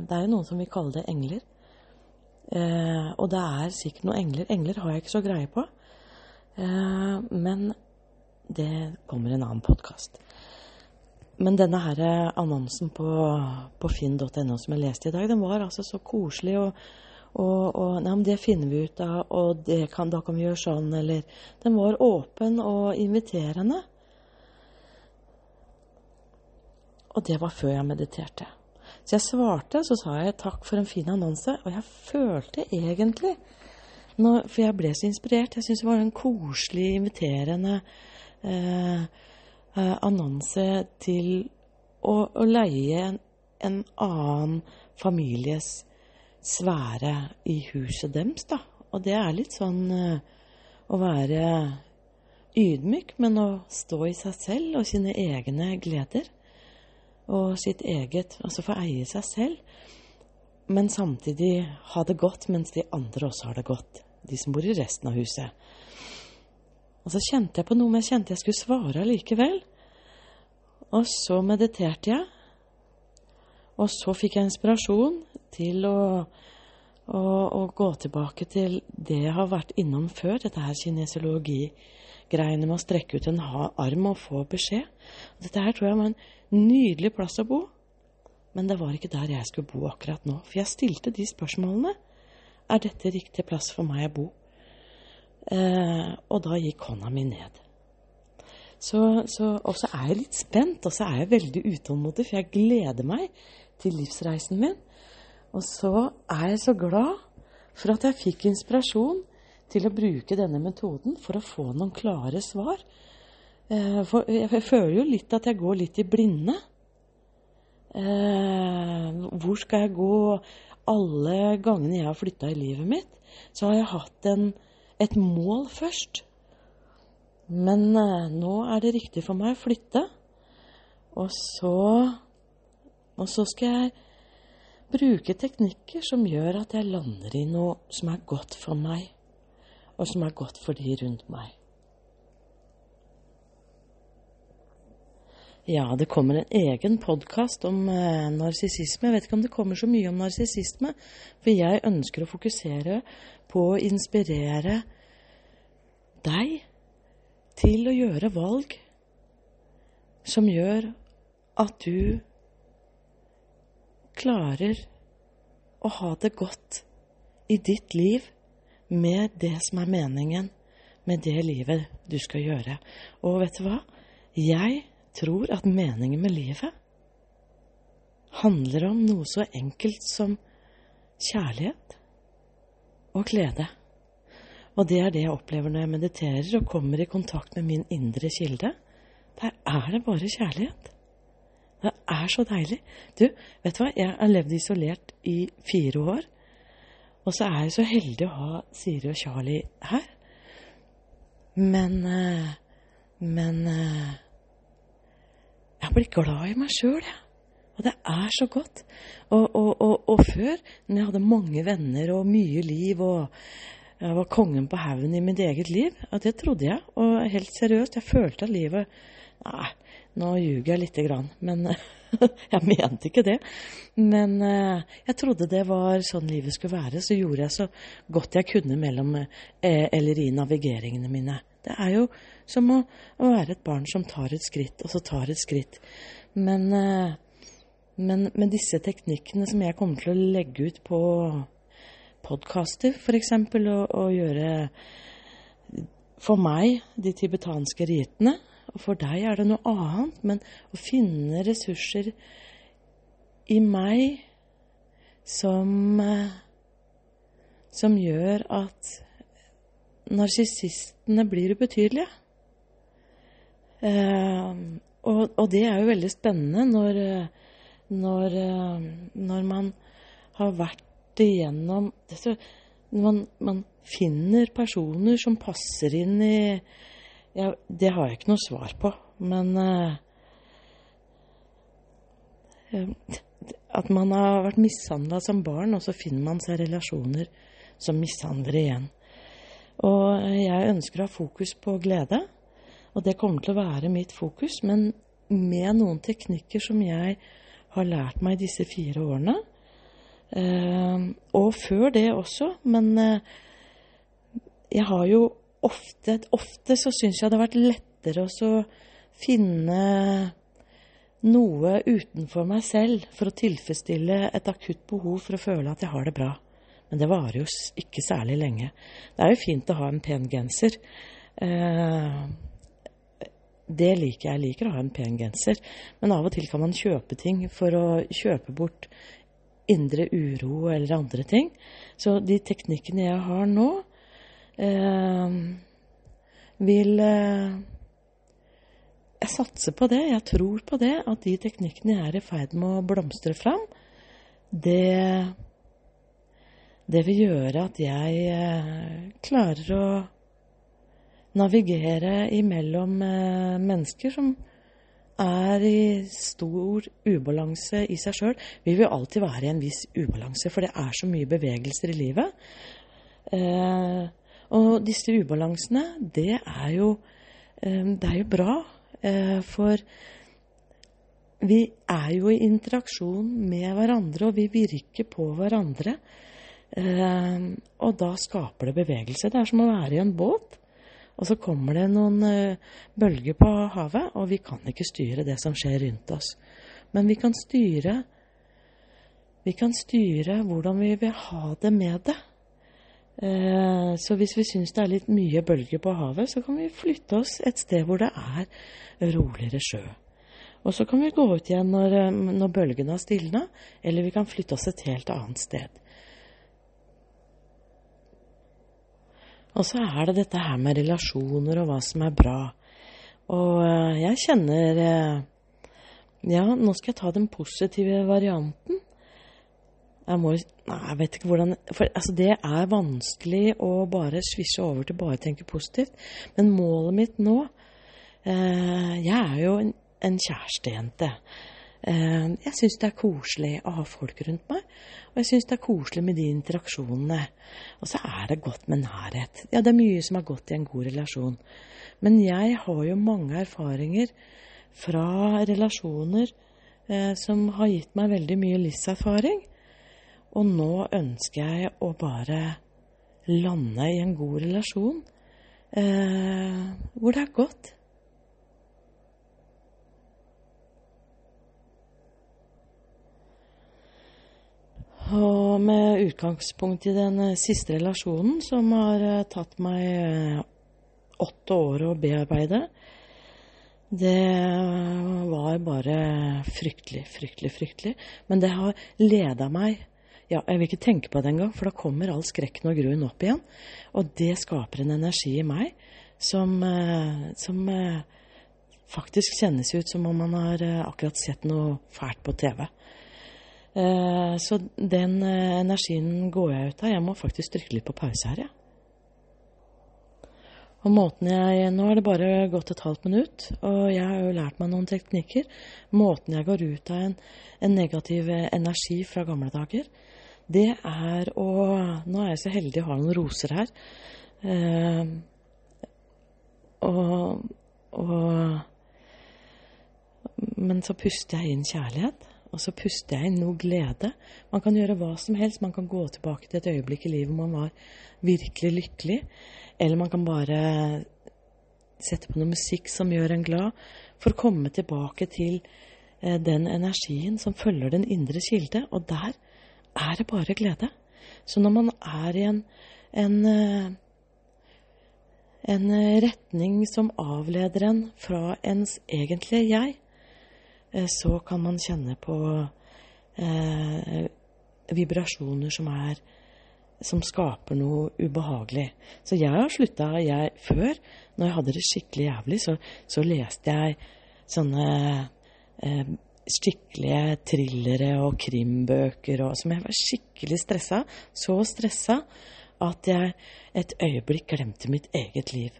det er jo noen som vil kalle det engler. Eh, og det er sikkert noen engler. Engler har jeg ikke så greie på. Eh, men det kommer en annen podkast. Men denne her annonsen på, på finn.no som jeg leste i dag, den var altså så koselig. og, og, og nei, men det finner vi ut av, og kan, da kan vi gjøre sånn, eller Den var åpen og inviterende. Og det var før jeg mediterte. Så jeg svarte, så sa jeg takk for en fin annonse. Og jeg følte egentlig når, For jeg ble så inspirert. Jeg syntes det var en koselig, inviterende eh, eh, annonse til å, å leie en, en, annen families sfære i huset deres, da. Og det er litt sånn eh, å være ydmyk, men å stå i seg selv og sine egne gleder og sitt eget Altså få eie seg selv, men samtidig ha det godt mens de andre også har det godt. De som bor i resten av huset. Og så kjente jeg på noe, men jeg kjente jeg skulle svare likevel. Og så mediterte jeg. Og så fikk jeg inspirasjon til å, å, å gå tilbake til det jeg har vært innom før, dette her kinesiologi-greiene med å strekke ut en arm og få beskjed. Dette her tror jeg var en Nydelig plass å bo. Men det var ikke der jeg skulle bo akkurat nå. For jeg stilte de spørsmålene. Er dette riktig plass for meg å bo? Eh, og da gikk hånda mi ned. Så, så, og så er jeg litt spent, og så er jeg veldig utålmodig, for jeg gleder meg til livsreisen min. Og så er jeg så glad for at jeg fikk inspirasjon til å bruke denne metoden for å få noen klare svar Eh, for jeg føler jo litt at jeg går litt i blinde. Eh, hvor skal jeg gå? Alle gangene jeg har flytta i livet mitt, så har jeg hatt en, et mål først. Men eh, nå er det riktig for meg å flytte. Og så Og så skal jeg bruke teknikker som gjør at jeg lander i noe som er godt for meg, og som er godt for de rundt meg. Ja, det kommer en egen podkast om eh, narsissisme. Jeg vet ikke om det kommer så mye om narsissisme, for jeg ønsker å fokusere på å inspirere deg til å gjøre valg som gjør at du klarer å ha det godt i ditt liv med det som er meningen med det livet du skal gjøre. Og vet du hva? Jeg tror at meningen med livet handler om noe så enkelt som kjærlighet og glede. Og det er det jeg opplever når jeg mediterer og kommer i kontakt med min indre kilde. Der er det bare kjærlighet. Det er så deilig. Du, vet du hva, jeg har levd isolert i fire år. Og så er jeg så heldig å ha Siri og Charlie her. Men eh, Men eh, jeg blir glad i meg sjøl, jeg. Og det er så godt. Og, og, og, og, før, når jeg hadde mange venner og mye liv, og jeg var kongen på haugen i mitt eget liv, at det trodde jeg. Og helt seriøst, jeg følte at livet Nei, nå ljuger jeg lite grann, men jeg mente ikke det. Men eh, jeg trodde det var sånn livet skulle være, så gjorde jeg så godt jeg kunne mellom eh, eller i navigeringene mine. Det er jo som å, være et barn som tar et skritt, og så tar et skritt. Men, eh, men med disse teknikkene som jeg kommer til å legge ut på podkaster, f.eks., og, og gjøre for meg de tibetanske ritene og for deg er det noe annet. Men å finne ressurser i meg som eh, som gjør at narsissistene blir ubetydelige. Eh, og, og, det er jo veldig spennende når, når, når man har vært igjennom man, man, finner personer som passer inn i ja, Det har jeg ikke noe svar på, men uh, At man har vært mishandla som barn, og så finner man seg relasjoner som mishandler igjen. Og jeg ønsker å ha fokus på glede, og det kommer til å være mitt fokus, men med noen teknikker som jeg har lært meg disse fire årene. Uh, og før det også, men uh, jeg har jo ofte Ofte så syns jeg det har vært lettere å finne noe utenfor meg selv for å tilfredsstille et akutt behov for å føle at jeg har det bra. Men det varer jo ikke særlig lenge. Det er jo fint å ha en pen genser. Eh, det liker jeg. Jeg liker å ha en pen genser. Men av og til kan man kjøpe ting for å kjøpe bort indre uro eller andre ting. Så de teknikkene jeg har nå, eh, vil eh, Jeg satser på det. Jeg tror på det. At de teknikkene jeg er i ferd med å blomstre fram, det det vil gjøre at jeg eh, klarer å navigere imellom eh, mennesker som er i stor ubalanse i seg sjøl. Vi vil alltid være i en viss ubalanse, for det er så mye bevegelser i livet. Eh, og disse ubalansene, det er jo, det er jo bra. for vi er jo i interaksjon med hverandre, og vi virker på hverandre. Eh, og da skaper det bevegelse. Det er som å være i en båt. Og så kommer det noen eh, bølger på havet, og vi kan ikke styre det som skjer rundt oss. Men vi kan styre Vi kan styre hvordan vi vil ha det med det. Eh, så hvis vi syns det er litt mye bølger på havet, så kan vi flytte oss et sted hvor det er roligere sjø. Og så kan vi gå ut igjen når, når bølgene har stilna, eller vi kan flytte oss et helt annet sted. Og så er det dette her med relasjoner og hva som er bra. Og eh, jeg kjenner eh, Ja, nå skal jeg ta den positive varianten. Jeg må Nei, jeg vet ikke hvordan For altså, det er vanskelig å bare svisje over til bare å tenke positivt. Men målet mitt nå eh, Jeg er jo en, en kjærestejente. Eh, jeg syns det er koselig å ha folk rundt meg, og jeg syns det er koselig med de interaksjonene. Og så er det godt med nærhet. Ja, det er mye som er godt i en god relasjon. Men jeg har jo mange erfaringer fra relasjoner eh, som har gitt meg veldig mye livserfaring. Og nå ønsker jeg å bare lande i en god relasjon eh, hvor det er godt. Og med utgangspunkt i den eh, siste relasjonen, som har eh, tatt meg eh, åtte år å bearbeide, det var bare fryktelig, fryktelig, fryktelig. Men det har leda meg ja, Jeg vil ikke tenke på det engang, for da kommer all skrekken og gruen opp igjen. Og det skaper en energi i meg som, som faktisk kjennes ut som om man har akkurat sett noe fælt på TV. Eh, så den eh, energien går jeg ut av. Jeg må faktisk trykke litt på pause her, jeg. Ja. Og måten jeg, Nå er det bare gått et halvt minutt, og jeg har jo lært meg noen teknikker. Måten jeg går ut av en, en negativ energi fra gamle dager, det er å Nå er jeg så heldig å ha noen roser her. Eh, og, og Men så puster jeg inn kjærlighet. Og så puster jeg inn noe glede. Man kan gjøre hva som helst. Man kan gå tilbake til et øyeblikk i livet hvor man var virkelig lykkelig. Eller man kan bare sette på noe musikk som gjør en glad, for å komme tilbake til eh, den energien som følger den indre kilde. Og der er det bare glede. Så når man er i en, en, eh, en retning som avleder en fra ens egentlige jeg, eh, så kan man kjenne på eh, vibrasjoner som er som skaper noe ubehagelig. Så jeg har slutta jeg Før, når jeg hadde det skikkelig jævlig, så, så leste jeg sånne eh, skikkelige thrillere og krimbøker og som jeg var skikkelig stressa. Så stressa at jeg et øyeblikk glemte mitt eget liv.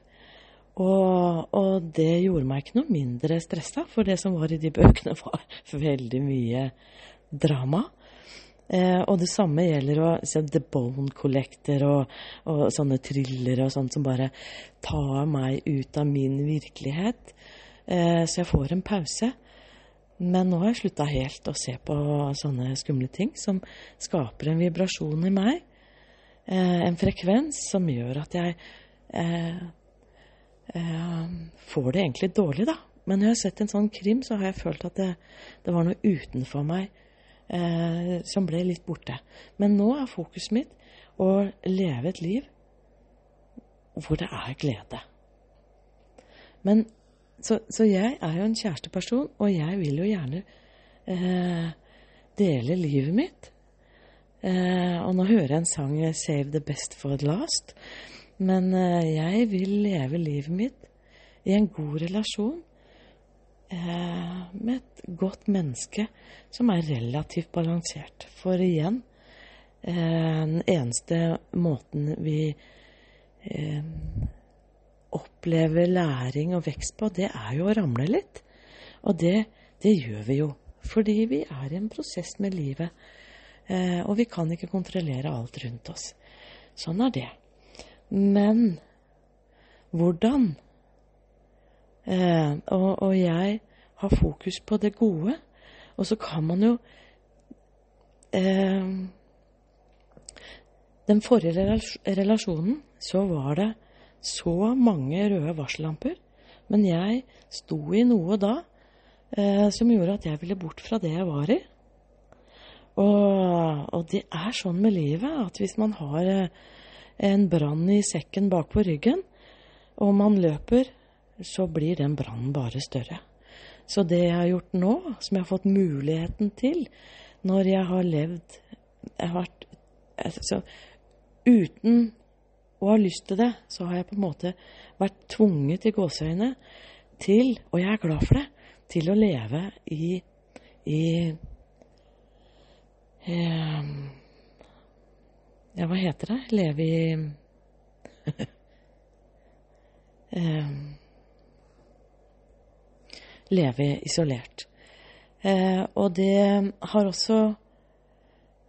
Og, og, det gjorde meg ikke noe mindre stressa, for det som var i de bøkene, var veldig mye drama. Eh, og det samme gjelder å se The Bone Collector og, og sånne thrillere og sånt som bare tar meg ut av min virkelighet. Eh, så jeg får en pause. Men nå har jeg slutta helt å se på sånne skumle ting som skaper en vibrasjon i meg. Eh, en frekvens som gjør at jeg eh, eh, får det egentlig dårlig, da. Men når jeg har sett en sånn krim, så har jeg følt at det, det var noe utenfor meg eh, som ble litt borte. Men nå er fokuset mitt å leve et liv hvor det er glede. Men, så, så, jeg er jo en kjæresteperson, og jeg vil jo gjerne eh, dele livet mitt. Eh, og nå hører jeg en sang 'Save the best for the last'. Men eh, jeg vil leve livet mitt i en god relasjon eh, med et godt menneske som er relativt balansert. For igjen, eh, den eneste måten vi eh, opplever læring og vekst på, det er jo å ramle litt. Og det, det gjør vi jo. Fordi vi er i en prosess med livet. Eh, og vi kan ikke kontrollere alt rundt oss. Sånn er det. Men hvordan Eh, og, og, jeg har fokus på det gode. Og så kan man jo eh, Den forrige relasjonen så var det så mange røde varsellamper. Men jeg sto i noe da eh, som gjorde at jeg ville bort fra det jeg var i. Og, og det er sånn med livet at hvis man har eh, en brann i sekken bak på ryggen, og man løper så blir den brannen bare større. Så det jeg har gjort nå, som jeg har fått muligheten til når jeg har levd jeg har vært, altså, Uten å har lyst til det, så har jeg på en måte vært tvunget i gåseøyne til, og jeg er glad for det, til å leve i, i eh, Ja, hva heter det? Leve i eh, leve isolert. Eh, og det har også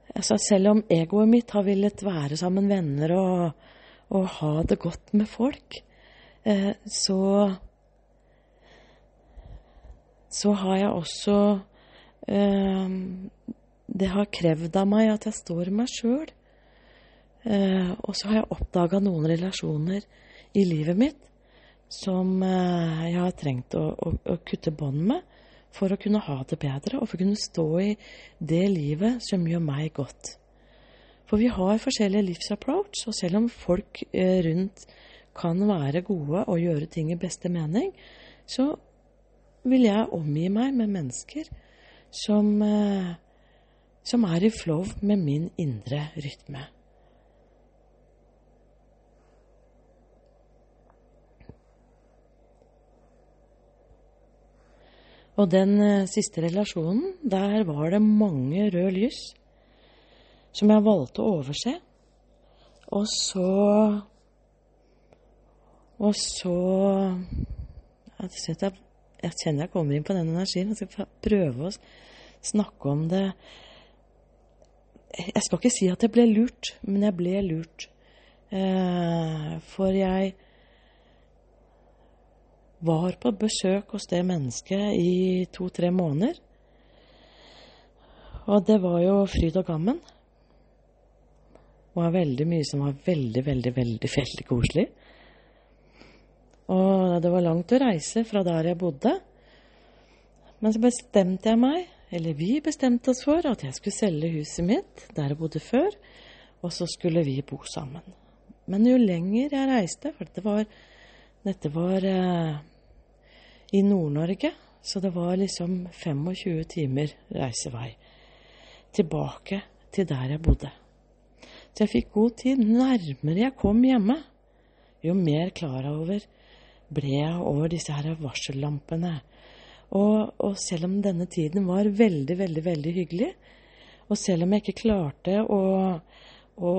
altså Selv om egoet mitt har villet være sammen venner og, og ha det godt med folk, eh, så så har jeg også eh, Det har krevd av meg at jeg står meg sjøl. Eh, og så har jeg oppdaga noen relasjoner i livet mitt som jeg har trengt å, å, å kutte bånd med for å kunne ha det bedre, og for å kunne stå i det livet som gjør meg godt. For vi har forskjellige livsapproach, og selv om folk eh, rundt kan være gode og gjøre ting i beste mening, så vil jeg omgi meg med mennesker som, eh, som er i flow med min indre rytme. Og den eh, siste relasjonen, der var det mange røde lys som jeg valgte å overse. Og så Og så jeg, kjenner jeg kommer inn på den energien. Jeg skal prøve å snakke om det Jeg skal ikke si at jeg ble lurt, men jeg ble lurt. Eh, for jeg var på besøk hos det mennesket i to-tre måneder. Og det var jo fryd og gammen. Og var veldig mye som var veldig, veldig, veldig, veldig koselig. Og det var langt å reise fra der jeg bodde. Men så bestemte jeg meg, eller vi bestemte oss for, at jeg skulle selge huset mitt der jeg bodde før, og så skulle vi bo sammen. Men jo lenger jeg reiste, for dette var Dette var eh, i Nord-Norge, så det var liksom 25 timer reisevei tilbake til der jeg bodde. Så jeg fikk god tid. Nærmere jeg kom hjemme, jo mer klar over ble jeg over disse her varsellampene. Og, og, selv om denne tiden var veldig, veldig, veldig hyggelig, og selv om jeg ikke klarte å, å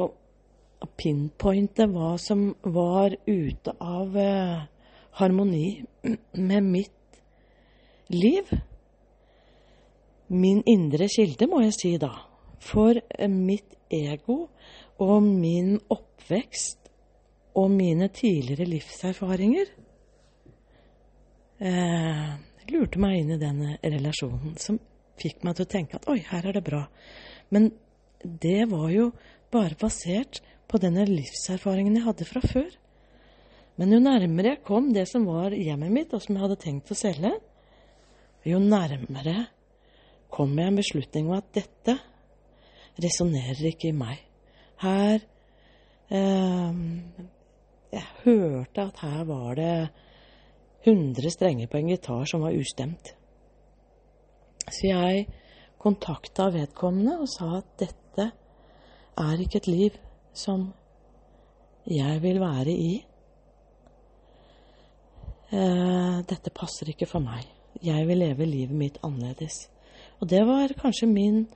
pinpointe hva som var ute av eh, harmoni med mitt liv Min indre kilde, må jeg si da. For eh, mitt ego og min oppvekst og mine tidligere livserfaringer eh, lurte meg inn i denne relasjonen, som fikk meg til å tenke at oi, her er det bra. Men det var jo bare basert på denne livserfaringen jeg hadde fra før. Men jo nærmere jeg kom det som var hjemmet mitt, og som jeg hadde tenkt å selge, jo nærmere kom jeg en beslutning om at dette resonnerer ikke i meg. Her eh, Jeg hørte at her var det 100 strenger på en gitar som var ustemt. Så jeg kontakta vedkommende og sa at dette er ikke et liv som jeg vil være i. Eh, dette passer ikke for meg. Jeg vil leve livet mitt annerledes. Og det var kanskje min,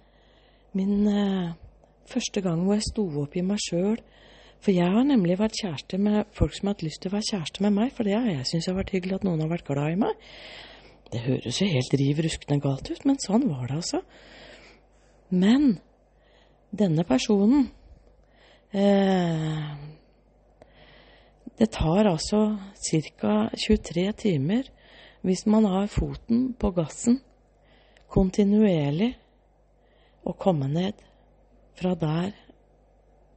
min eh, første gang hvor jeg sto opp i meg sjøl for jeg har nemlig vært kjæreste med folk som har hatt lyst til å være kjæreste med meg, for det har jeg syntes har vært hyggelig at noen har vært glad i meg. Det høres jo helt riv ruskende galt ut, men sånn var det altså. Men denne personen eh, Det tar altså ca. 23 timer hvis man har foten på gassen kontinuerlig å komme ned fra der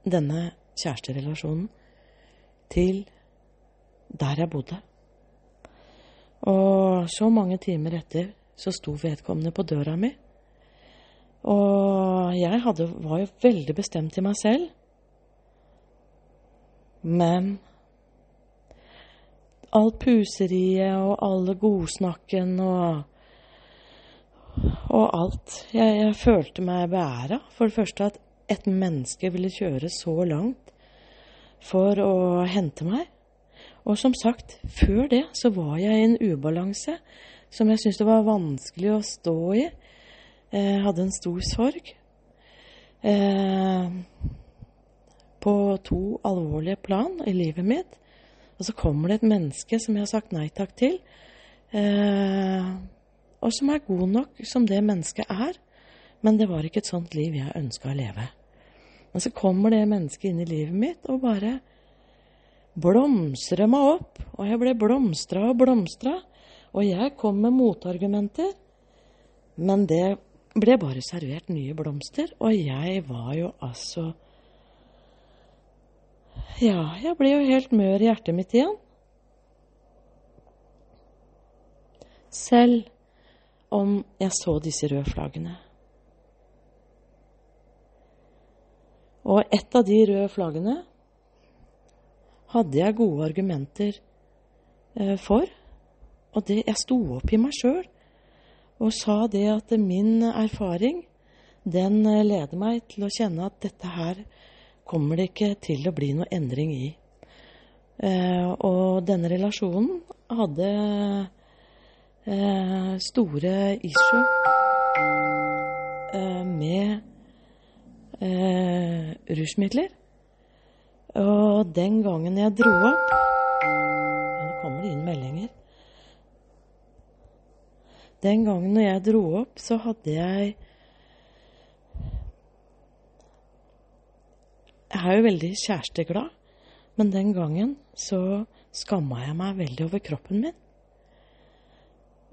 denne kjæresterelasjonen til der jeg bodde. Og så mange timer etter så sto vedkommende på døra mi. Og jeg hadde, var jo veldig bestemt i meg selv. Men alt puseriet og alle godsnakken og og alt. Jeg, jeg følte meg beæra. For det første at et menneske ville kjøre så langt for å hente meg. Og som sagt, før det så var jeg i en ubalanse som jeg syntes det var vanskelig å stå i. Jeg hadde en stor sorg. Eh, på to alvorlige plan i livet mitt. Og så kommer det et menneske som jeg har sagt nei takk til, eh, og som er god nok som det mennesket er. Men det var ikke et sånt liv jeg ønska å leve. Men så kommer det mennesket inn i livet mitt og bare blomstrer meg opp. Og jeg ble blomstra og blomstra. Og jeg kom med motargumenter. Men det ble bare servert nye blomster, og jeg var jo altså Ja, jeg ble jo helt mør i hjertet mitt igjen. Selv om jeg så disse røde flaggene. Og ett av de røde flaggene hadde jeg gode argumenter eh, for. Og det, jeg sto opp i meg sjøl og sa det at min erfaring, den eh, leder meg til å kjenne at dette her kommer det ikke til å bli noe endring i. Eh, og denne relasjonen hadde eh, store issue eh, med eh, rusmidler. Og den gangen jeg dro opp ja, Nå kommer det inn meldinger. Den gangen når jeg dro opp, så hadde jeg Jeg er jo veldig kjæresteglad, men den gangen så skamma jeg meg veldig over kroppen min.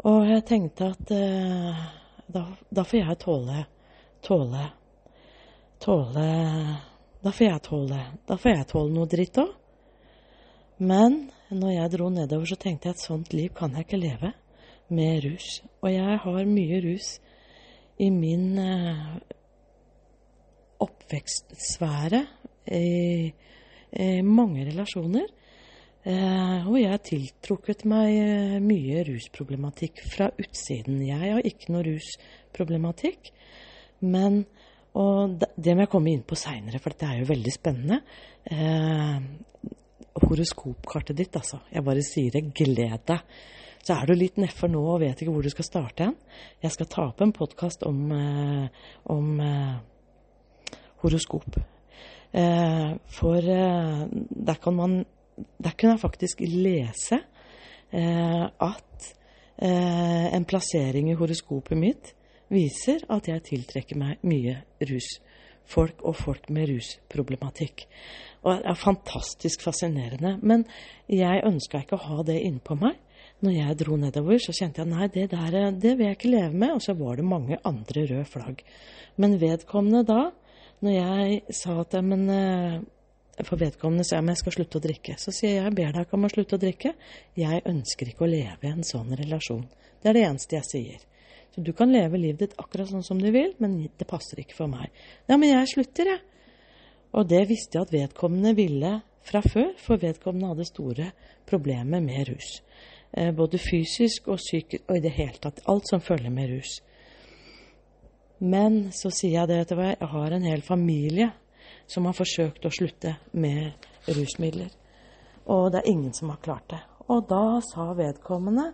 Og jeg tenkte at eh, da, da, får jeg tåle, tåle tåle Da får jeg tåle Da får jeg tåle noe dritt òg. Men når jeg dro nedover, så tenkte jeg at sånt liv kan jeg ikke leve med rus. Og jeg har mye rus i min eh, oppvekstsfære, i, i mange relasjoner. Eh, og jeg har tiltrukket meg eh, mye rusproblematikk fra utsiden. Jeg har ikke noe rusproblematikk, men og det må jeg komme inn på seinere, for det er jo veldig spennende. Eh, horoskopkartet ditt, altså. Jeg bare sier det. Gled deg. Så er du litt nedfor nå og vet ikke hvor du skal starte hen. Jeg skal ta opp en podkast om, om horoskop. For der kan man der kunne jeg faktisk lese eh, at eh, en plassering i horoskopet mitt viser at jeg tiltrekker meg mye rusfolk og folk med rusproblematikk. Og det er fantastisk fascinerende. Men jeg ønska ikke å ha det innpå meg. Når jeg dro nedover, så kjente jeg nei, det der det vil jeg ikke leve med. Og så var det mange andre røde flagg. Men vedkommende da, når jeg sa at men eh, for vedkommende sier jeg skal slutte å drikke. Så sier jeg jeg ber deg ikke om å slutte å drikke. Jeg ønsker ikke å leve i en sånn relasjon. Det er det eneste jeg sier. Så du kan leve livet ditt akkurat sånn som du vil, men det passer ikke for meg. Ja, men jeg slutter, jeg. Og det visste jeg at vedkommende ville fra før, for vedkommende hadde store problemer med rus. Eh, både fysisk og psykisk, og i det hele tatt alt som følger med rus. Men så sier jeg det, vet du jeg har en hel familie som har forsøkt å slutte med rusmidler. Og det er ingen som har klart det. Og da sa vedkommende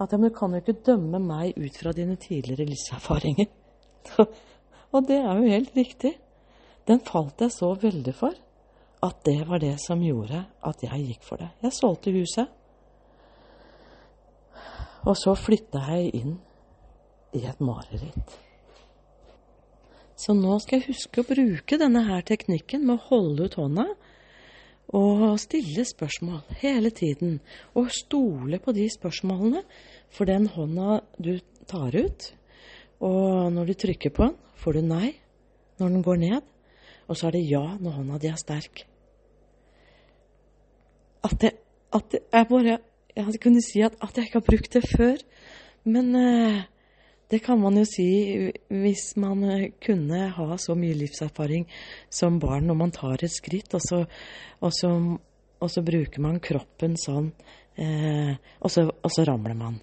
at du kan jo ikke dømme meg ut fra dine tidligere livserfaringer. og det er jo helt riktig. Den falt jeg så veldig for at det var det som gjorde at jeg gikk for det. Jeg solgte huset. Og så flytta jeg inn i et mareritt. Så nå skal jeg huske å bruke denne her teknikken med å holde ut hånda og stille spørsmål hele tiden. Og stole på de spørsmålene, for den hånda du tar ut, og når du trykker på den, får du nei når den går ned, og så er det ja når hånda di er sterk. At det, at er bare Jeg kunne si at, at, jeg ikke har brukt det før, men eh, det kan man jo si hvis man eh, kunne ha så mye livserfaring som barn når man tar et skritt, og så, og så, og så bruker man kroppen sånn, eh, og, så, og så ramler man.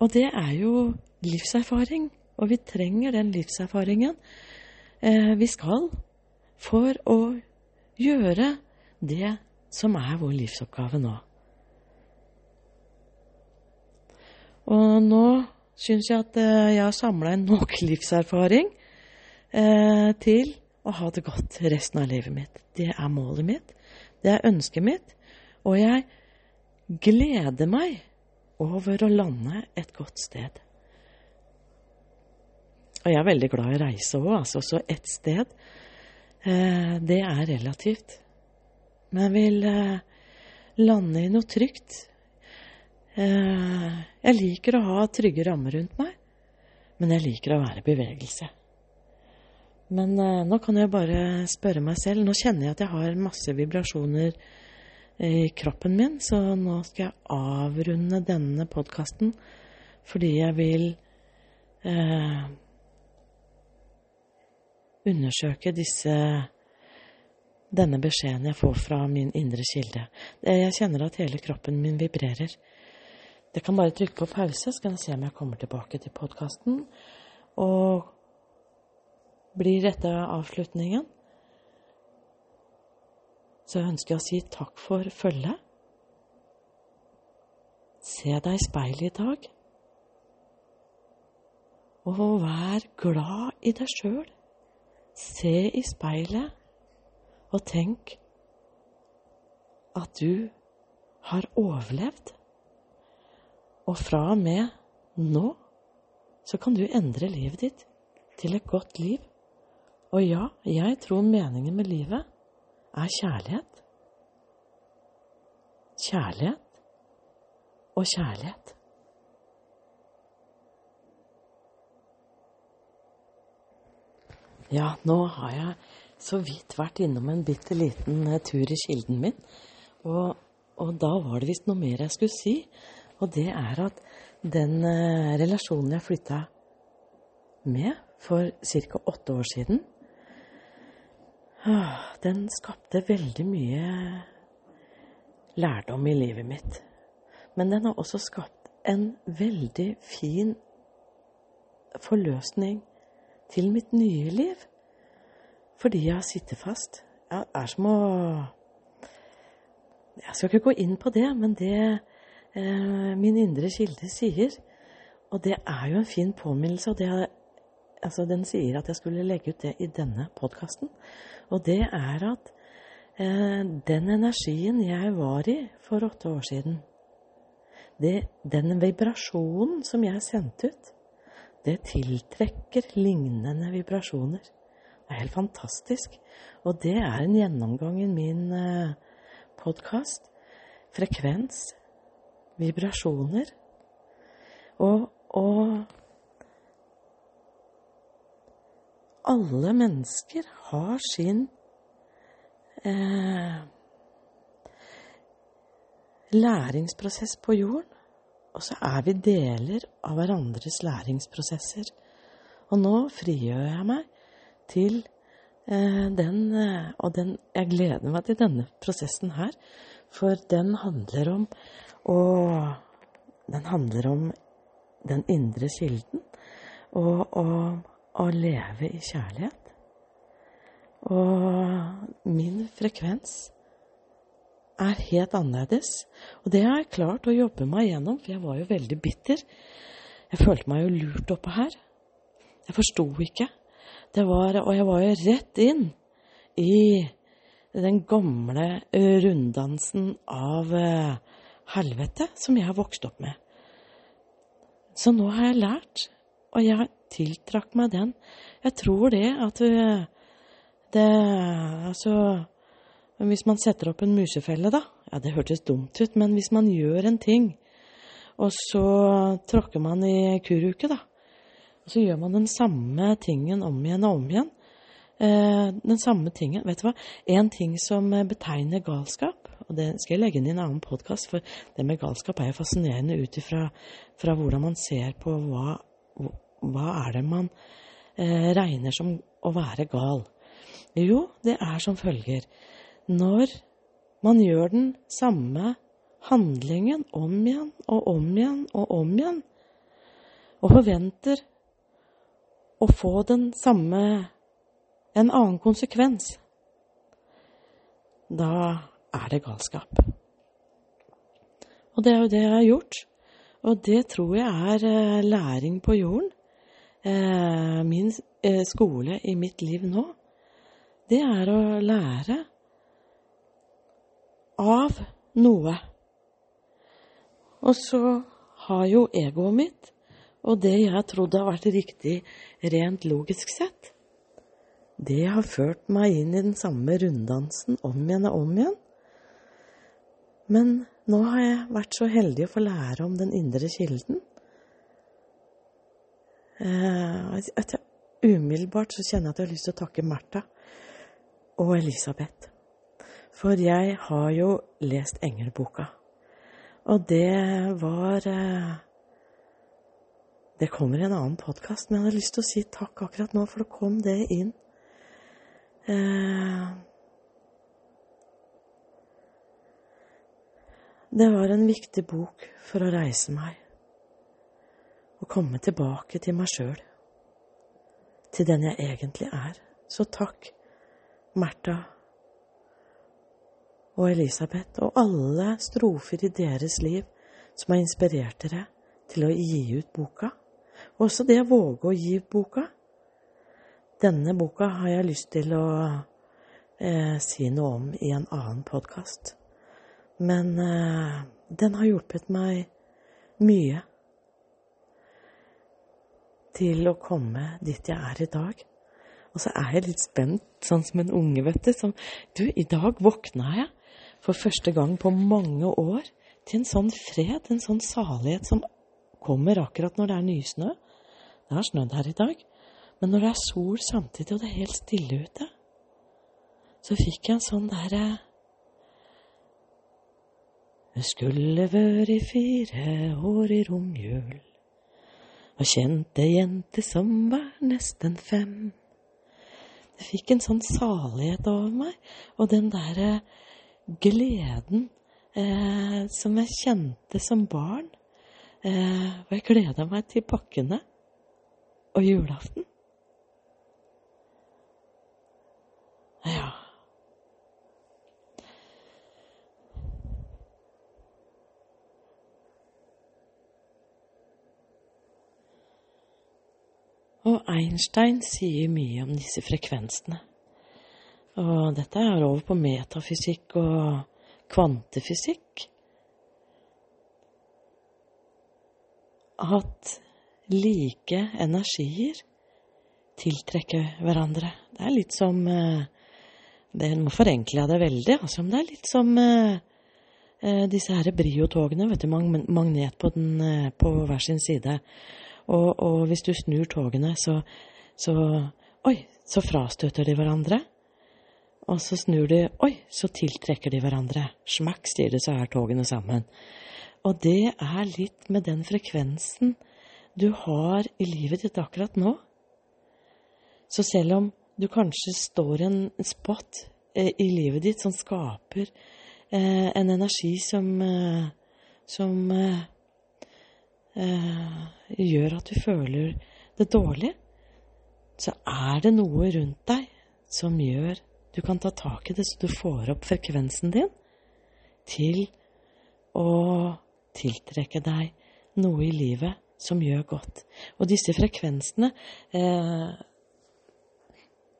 Og det er jo livserfaring, og vi trenger den livserfaringen eh, vi skal for å gjøre det som er vår livsoppgave nå. Og nå syns jeg at eh, jeg har samla en nok livserfaring eh, til å ha det godt resten av livet mitt. Det er målet mitt. Det er ønsket mitt. Og jeg gleder meg over å lande et godt sted. Og jeg er veldig glad i å reise òg, altså. Så ett sted, eh, det er relativt. Men jeg vil lande i noe trygt jeg liker å ha trygge rammer rundt meg, men jeg liker å være i bevegelse. Men eh, nå kan jeg bare spørre meg selv. Nå kjenner jeg at jeg har masse vibrasjoner i kroppen min, så nå skal jeg avrunde denne podkasten fordi jeg vil eh, undersøke disse denne beskjeden jeg får fra min indre kilde. Jeg kjenner at hele kroppen min vibrerer. Det kan bare trykke på pause, så kan jeg se om jeg kommer tilbake til podkasten. Og blir dette avslutningen, så ønsker jeg å si takk for følget. Se deg i speilet i dag, og vær glad i deg sjøl. Se i speilet og tenk at du har overlevd. Og fra og med nå så kan du endre livet ditt til et godt liv. Og ja, jeg tror meningen med livet er kjærlighet. Kjærlighet og kjærlighet. Ja, nå har jeg så vidt vært innom en bitte liten eh, tur i kilden min. Og, og da var det visst noe mer jeg skulle si. Og det er at den eh, relasjonen jeg flytta med for ca. åtte år siden, ah, den skapte veldig mye lærdom i livet mitt. Men den har også skapt en veldig fin forløsning til mitt nye liv. Fordi jeg har sittet fast. Jeg er som å Jeg skal ikke gå inn på det, men det min indre kilde sier, og det er jo en fin påminnelse, og det, altså den sier at jeg skulle legge ut det i denne podkasten, og det er at eh, den energien jeg var i for åtte år siden, det, den vibrasjonen som jeg sendte ut, det tiltrekker lignende vibrasjoner. Det er helt fantastisk. Og det er en gjennomgang i min eh, podkast. Frekvens, vibrasjoner. Og, og alle mennesker har sin eh, læringsprosess på jorden. Og så er vi deler av hverandres læringsprosesser. Og nå frigjør jeg meg til eh, den eh, Og den, jeg gleder meg til denne prosessen her, for den handler om å Den handler om den indre kilden, og om å leve i kjærlighet. Og min frekvens er helt annerledes. Og det har jeg klart å jobbe meg gjennom, for jeg var jo veldig bitter. Jeg følte meg jo lurt oppe her. Jeg forsto ikke. Var, og jeg var jo rett inn i den gamle runddansen av uh, helvete som jeg har vokst opp med. Så nå har jeg lært, og jeg tiltrakk meg den. Jeg tror det at uh, det Altså hvis man setter opp en musefelle, da Ja, det hørtes dumt ut, men hvis man gjør en ting, og så tråkker man i kuruke, da, og så gjør man den samme tingen om igjen og om igjen eh, Den samme tingen Vet du hva? En ting som betegner galskap, og det skal jeg legge inn i en annen podkast, for det med galskap er jo fascinerende ut ifra hvordan man ser på hva, hva er det man eh, regner som å være gal. Jo, det er som følger når man gjør den samme handlingen om igjen og om igjen og om igjen, og forventer å få den samme en annen konsekvens, da er det galskap. Og det er jo det jeg har gjort. Og det tror jeg er eh, læring på jorden. Eh, min eh, skole i mitt liv nå, det er å lære av noe. Og så har jo egoet mitt, og det jeg trodde har vært riktig rent logisk sett, det har ført meg inn i den samme runddansen om igjen og om igjen. Men nå har jeg vært så heldig å få lære om den indre kilden. Eh, umiddelbart så kjenner jeg at jeg har lyst til å takke Märtha og Elisabeth. For jeg har jo lest Engelboka. Og det var eh, Det kommer i en annen podkast, men jeg hadde lyst til å si takk akkurat nå, for det kom det inn. Det var en viktig bok for å reise meg. og komme tilbake til meg sjøl. Til den jeg egentlig er. Så takk, Märtha og Elisabeth og alle strofer i deres liv som har inspirert dere til å gi ut boka. Også det å våge å gi ut boka. Denne boka har jeg lyst til å eh, si noe om i en annen podkast. Men eh, den har hjulpet meg mye til å komme dit jeg er i dag. Og så er jeg litt spent, sånn som en unge, vet du. Som, du, i dag våkna jeg for første gang på mange år til en sånn fred, en sånn salighet som kommer akkurat når det er nysnø. Det har snødd her i dag. Men når det er sol samtidig, og det er helt stille ute, så fikk jeg en sånn derre Det skulle vært fire år i romjul, og kjente jente som var nesten fem. Det fikk en sånn salighet over meg, og den derre gleden eh, som jeg kjente som barn. Eh, og jeg gleda meg til pakkene og julaften. Ja. Og Einstein sier mye om disse frekvensene. Og dette er over på metafysikk og kvantefysikk. At like energier tiltrekker hverandre. Det er litt som eh, det, Nå forenkler jeg det veldig, altså, det er litt som eh, eh disse her Brio-togene, vet du, magnet på, den, på hver sin side. Og, og hvis du snur togene, så, så Oi, så frastøter de hverandre. Og så snur de Oi, så tiltrekker de hverandre. Smakk, sier det, så er togene sammen. Og det er litt med den frekvensen du har i livet ditt akkurat nå. Så selv om du kanskje står en spot eh, i livet ditt som skaper eh, en energi som, eh, som eh, gjør at du føler det dårlig, så er det noe rundt deg som gjør du kan ta tak i det, så du får opp frekvensen din til å tiltrekke deg noe i livet som gjør godt. Og disse frekvensene eh,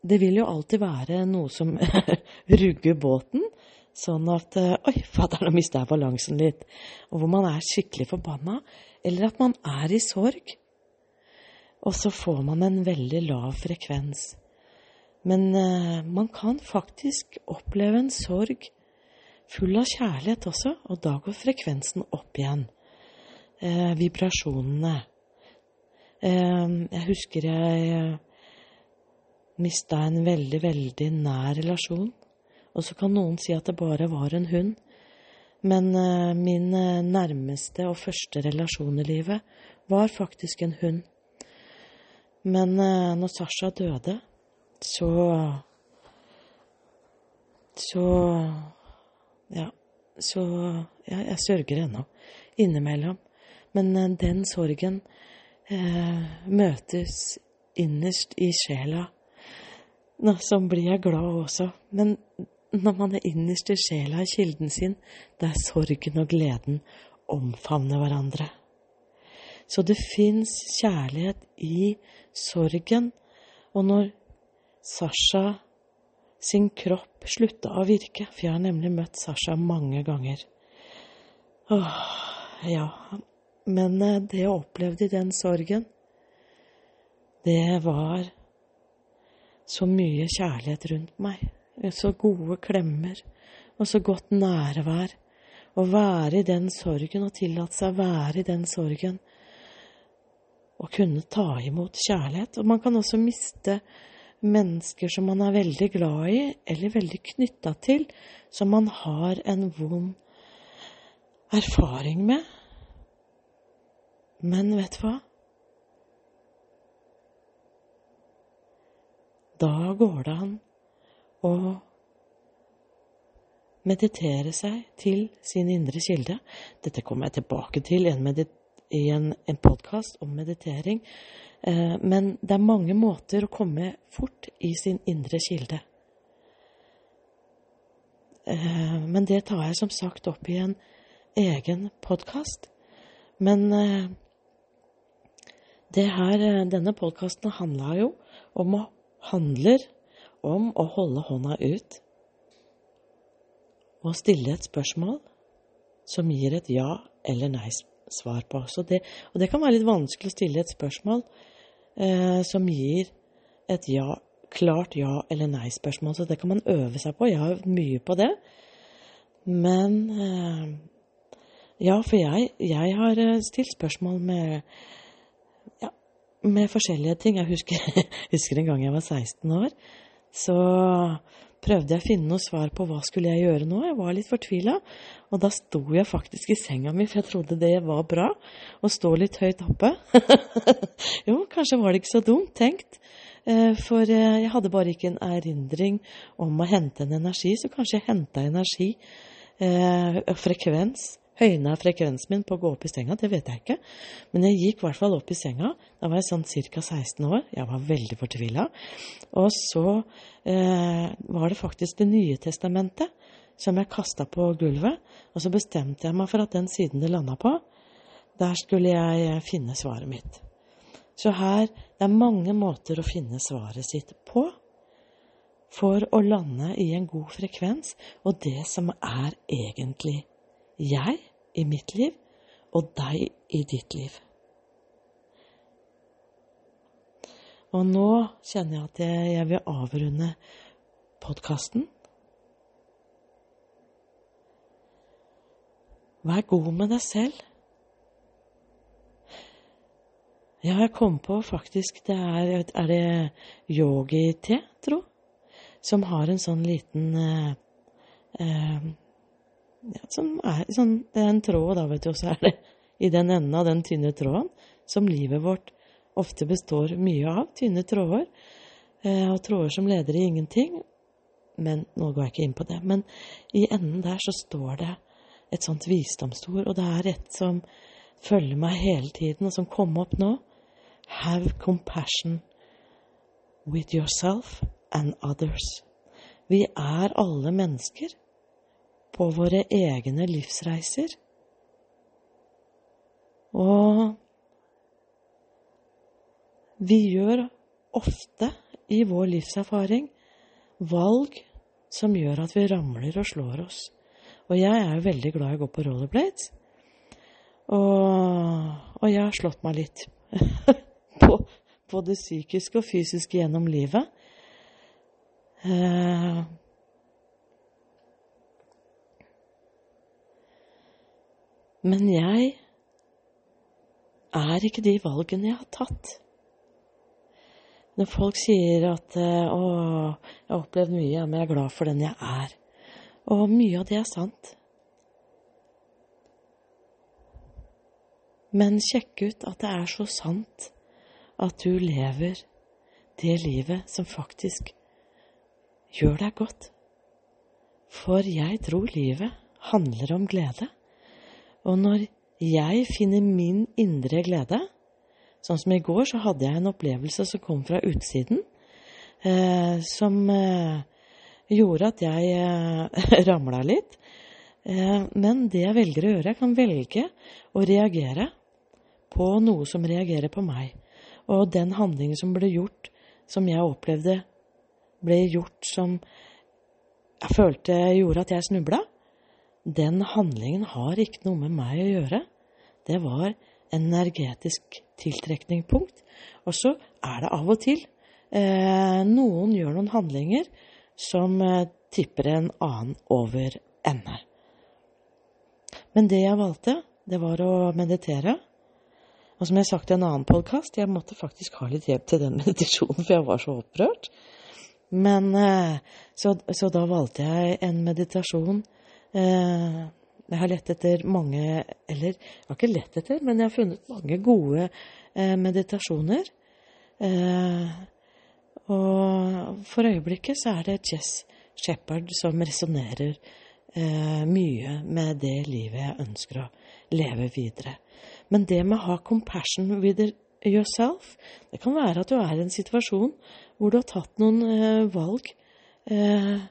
Det vil jo alltid være noe som rugger båten, sånn at eh, Oi, fader, nå mista jeg balansen litt. Og hvor man er skikkelig forbanna eller at man er i sorg. Og så får man en veldig lav frekvens. Men eh, man kan faktisk oppleve en sorg full av kjærlighet også, og da går frekvensen opp igjen. Eh, vibrasjonene. Eh, jeg husker jeg eh, mista en veldig, veldig nær relasjon. Og så kan noen si at det bare var en hund. Men uh, min uh, nærmeste og første relasjon i livet var faktisk en hund. Men uh, når Sasha døde, så Så Ja. Så ja, jeg sørger ennå. Innimellom. Men den sorgen møtes innerst i sjela. Nå, så blir jeg glad også. Men når man er innerst i sjela i kilden sin, der sorgen og gleden omfavner hverandre. Så det fins kjærlighet i sorgen, og når Sasha sin kropp slutta å virke, for jeg har nemlig møtt Sasha mange ganger Åh, ja, men eh, det jeg opplevde i den sorgen, det var så mye kjærlighet rundt meg så gode klemmer og så godt nærvær. Å være i den sorgen og tillate seg å være i den sorgen. Og kunne ta imot kjærlighet. Og man kan også miste mennesker som man er veldig glad i, eller veldig knytta til, som man har en vond erfaring med. Men vet du hva? Da går det an å meditere seg til sin indre kilde. Dette kommer jeg tilbake til i en, en podkast om meditering. Eh, men det er mange måter å komme fort i sin indre kilde. Eh, men det tar jeg som sagt opp i en egen podkast. Men eh, det her, denne podkasten handla jo om å handler om å holde hånda ut og stille et spørsmål som gir et ja eller nei-svar på. Det, og det kan være litt vanskelig å stille et spørsmål eh, som gir et ja, klart ja eller nei-spørsmål, så det kan man øve seg på. Jeg har øvd mye på det. Men eh, ja, for jeg, jeg, har eh, stilt spørsmål med med forskjellige ting. Jeg husker, husker en gang jeg var 16 år så prøvde jeg å finne noe svar på hva skulle jeg gjøre nå. Jeg var litt fortvila, og da sto jeg faktisk i senga mi, for jeg trodde det var bra å stå litt høyt oppe. jo, kanskje var det ikke så dumt tenkt. Eh, for eh, jeg hadde bare ikke en erindring om å hente en energi, så kanskje jeg henta energi og frekvens. Høyna frekvensen min på å gå opp i senga, det vet jeg ikke. Men jeg gikk i hvert fall opp i senga. Da var jeg sånn ca. 16 år. Jeg var veldig fortvila. Og så eh, var det faktisk Det nye testamentet som jeg kasta på gulvet. Og så bestemte jeg meg for at den siden det landa på, der skulle jeg finne svaret mitt. Så her det er mange måter å finne svaret sitt på for å lande i en god frekvens, og det som er egentlig jeg i mitt liv, og deg i ditt liv. Og nå kjenner jeg at jeg vil avrunde podkasten. Vær god med deg selv. Ja, jeg kom på faktisk det er Er det yogi-te, tro? Som har en sånn liten eh, eh, ja, Som er sånn Det er en tråd, da, vet du, så er det i den enden av den tynne tråden som livet vårt ofte består mye av. Tynne tråder. Eh, og tråder som leder i ingenting. Men nå går jeg ikke inn på det. Men i enden der så står det et sånt visdomsord, og det er et som følger meg hele tiden, og som kom opp nå. Have compassion with yourself and others. Vi er alle mennesker på våre egne livsreiser. Og vi gjør ofte i vår livserfaring valg som gjør at vi ramler og slår oss. Og jeg er jo veldig glad i å gå på rollerblades. Og, og jeg har slått meg litt. på både psykisk og fysisk gjennom livet. Eh, men jeg er ikke de valgene jeg har tatt. Når folk sier at eh, 'Å, jeg har opplevd mye, men jeg er glad for den jeg er'. Og mye av det er sant. Men sjekk ut at det er så sant at du lever det livet som faktisk gjør deg godt. For jeg tror livet handler om glede. Og når jeg finner min indre glede Sånn som i går, så hadde jeg en opplevelse som kom fra utsiden, eh, som eh, gjorde at jeg eh, ramla litt. Eh, men det jeg velger å gjøre, jeg kan velge å reagere på noe som reagerer på meg. Og den handlingen som ble gjort, som jeg opplevde ble gjort som jeg følte gjorde at jeg snubla, den handlingen har ikke noe med meg å gjøre. Det var energetisk tiltrekningspunkt. Og så er det av og til eh, noen gjør noen handlinger som eh, tipper en annen over ende. Men det jeg valgte, det var å meditere. Og som jeg har sagt i en annen podkast, jeg måtte faktisk ha litt hjelp til den meditasjonen, for jeg var så opprørt. Men eh, så, så da valgte jeg en meditasjon Jeg har lett etter mange Eller jeg har ikke lett etter, men jeg har funnet mange gode eh, meditasjoner. og for øyeblikket så er det Jess Shepherd som resonnerer mye med det livet jeg ønsker å leve videre. Men det med å ha compassion with yourself, det kan være at du er i en situasjon hvor du har tatt noen eh, valg eh,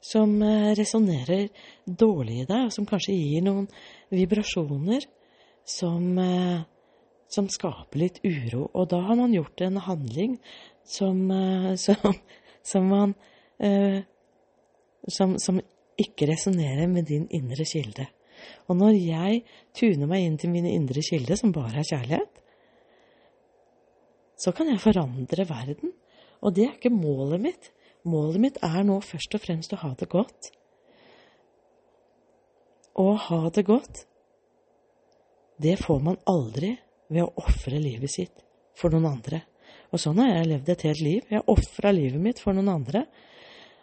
som eh, resonnerer dårlig i deg, og som kanskje gir noen vibrasjoner som, eh, som skaper litt uro. Og da har man gjort en handling som, eh, som, som man som, ikke resonnerer med din indre kilde. Og når jeg tuner meg inn til mine indre kilder, som bare er kjærlighet, så kan jeg forandre verden. Og det er ikke målet mitt. Målet mitt er nå først og fremst å ha det godt. Å ha det godt, det får man aldri ved å ofre livet sitt for noen andre. Og sånn har jeg levd et helt liv. Jeg har ofra livet mitt for noen andre.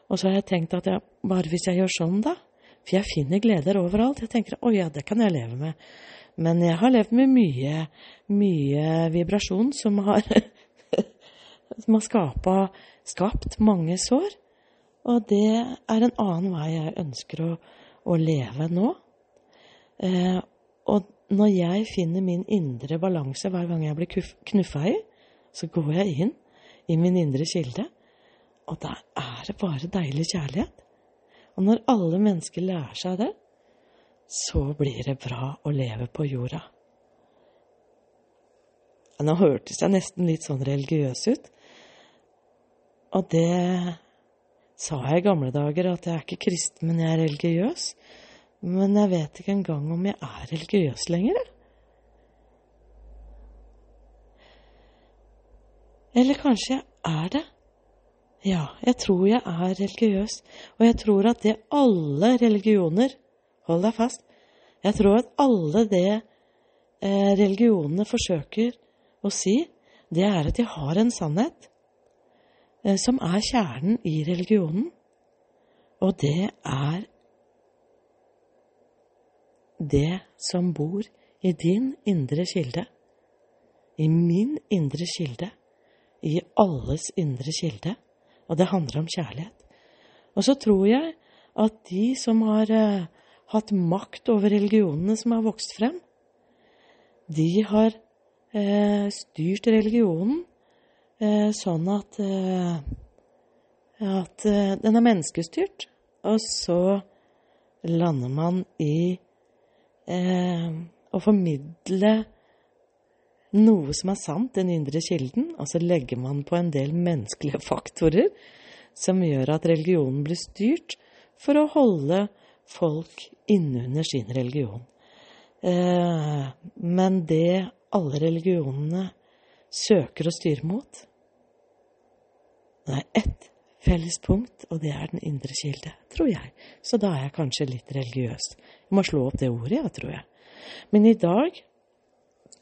Og så har jeg tenkt at jeg, bare hvis jeg gjør sånn, da, for jeg finner gleder overalt. Jeg tenker å ja, det kan jeg leve med. Men jeg har levd med mye, mye vibrasjon som har, som har skapa, skapt mange sår. Og det er en annen vei jeg ønsker å, å leve nå. Eh, og når jeg finner min indre balanse hver gang jeg blir knuffa i, så går jeg inn i min indre kilde, og der er det bare deilig kjærlighet. Og når alle mennesker lærer seg det, så blir det bra å leve på jorda. Nå hørtes jeg nesten litt sånn religiøs ut. Og det sa jeg i gamle dager, at jeg er ikke kristen, men jeg er religiøs. Men jeg vet ikke engang om jeg er religiøs lenger. Eller kanskje jeg er det. Ja, jeg tror jeg er religiøs, og jeg tror at det alle religioner Hold deg fast. Jeg tror at alle det eh, religionene forsøker å si, det er at de har en sannhet som er kjernen i religionen, og det er det som bor i din indre kilde, i min indre kilde, i alles indre kilde og det handler om kjærlighet. Og så tror jeg at de som har uh, hatt makt over religionene som har vokst frem, de har uh, styrt religionen sånn at, at den er menneskestyrt. Og så lander man i å formidle noe som er sant, den indre kilden, og så legger man på en del menneskelige faktorer som gjør at religionen blir styrt for å holde folk innunder sin religion. Eh, men det alle religionene søker å styre mot, det er ett felles punkt, og det er den indre kilde, tror jeg. Så da er jeg kanskje litt religiøs. Jeg må slå opp det ordet, ja, tror jeg. Men i dag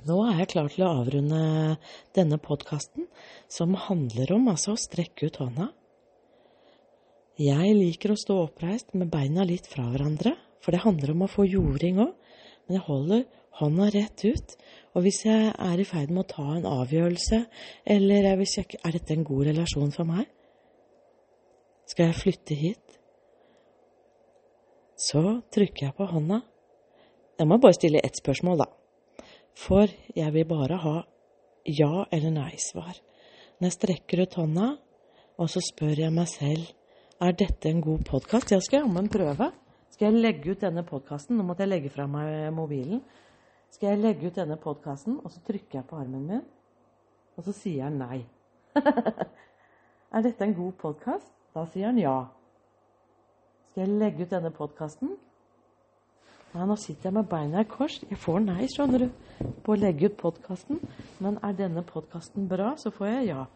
nå er jeg klar til å avrunde denne podkasten, som handler om altså å strekke ut hånda. Jeg liker å stå oppreist med beina litt fra hverandre, for det handler om å få jording òg. Men jeg holder hånda rett ut. Og hvis jeg er i ferd med å ta en avgjørelse, eller jeg vil sjekke er dette en god relasjon for meg, skal jeg flytte hit, så trykker jeg på hånda. Jeg må bare stille ett spørsmål, da. For jeg vil bare ha ja- eller nei-svar. Når jeg strekker ut hånda, og så spør jeg meg selv er dette en god podkast. Ja, skal jeg jammen prøve. Skal jeg legge ut denne podkasten? Nå måtte jeg legge fra meg mobilen. Skal jeg legge ut denne podkasten, og så trykker jeg på armen min, og så sier han nei. er dette en god podkast? Da sier han ja. Skal jeg legge ut denne podkasten? Ja, nå sitter jeg med beina i kors. Jeg får nei, skjønner du, på å legge ut podkasten. Men er denne podkasten bra, så får jeg ja.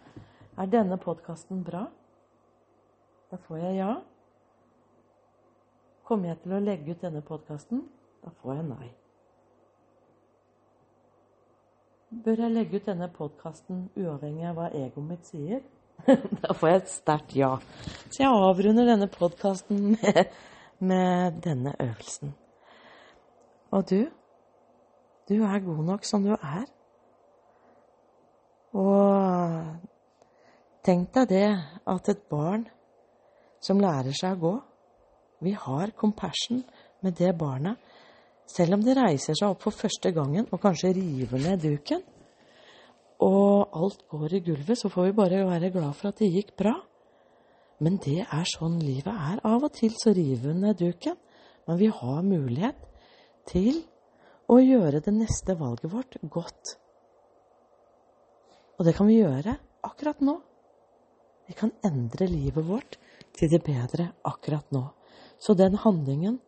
Er denne podkasten bra? Da får jeg ja. Kommer jeg til å legge ut denne podkasten? Da får jeg nei. Bør jeg legge ut denne podkasten uavhengig av hva egoet mitt sier? da får jeg et sterkt ja. Så jeg avrunder denne podkasten med, med denne øvelsen. Og du, du er god nok som du er. Og tenk deg det at et barn som lærer seg å gå Vi har compassion med det barnet, selv om de reiser seg opp for første gangen og kanskje river ned duken. Og alt går i gulvet, så får vi bare være glad for at det gikk bra. Men det er sånn livet er. Av og til så river vi ned duken, men vi har mulighet til å gjøre det neste valget vårt godt. Og det kan vi gjøre akkurat nå. Vi kan endre livet vårt til det bedre akkurat nå. Så den handlingen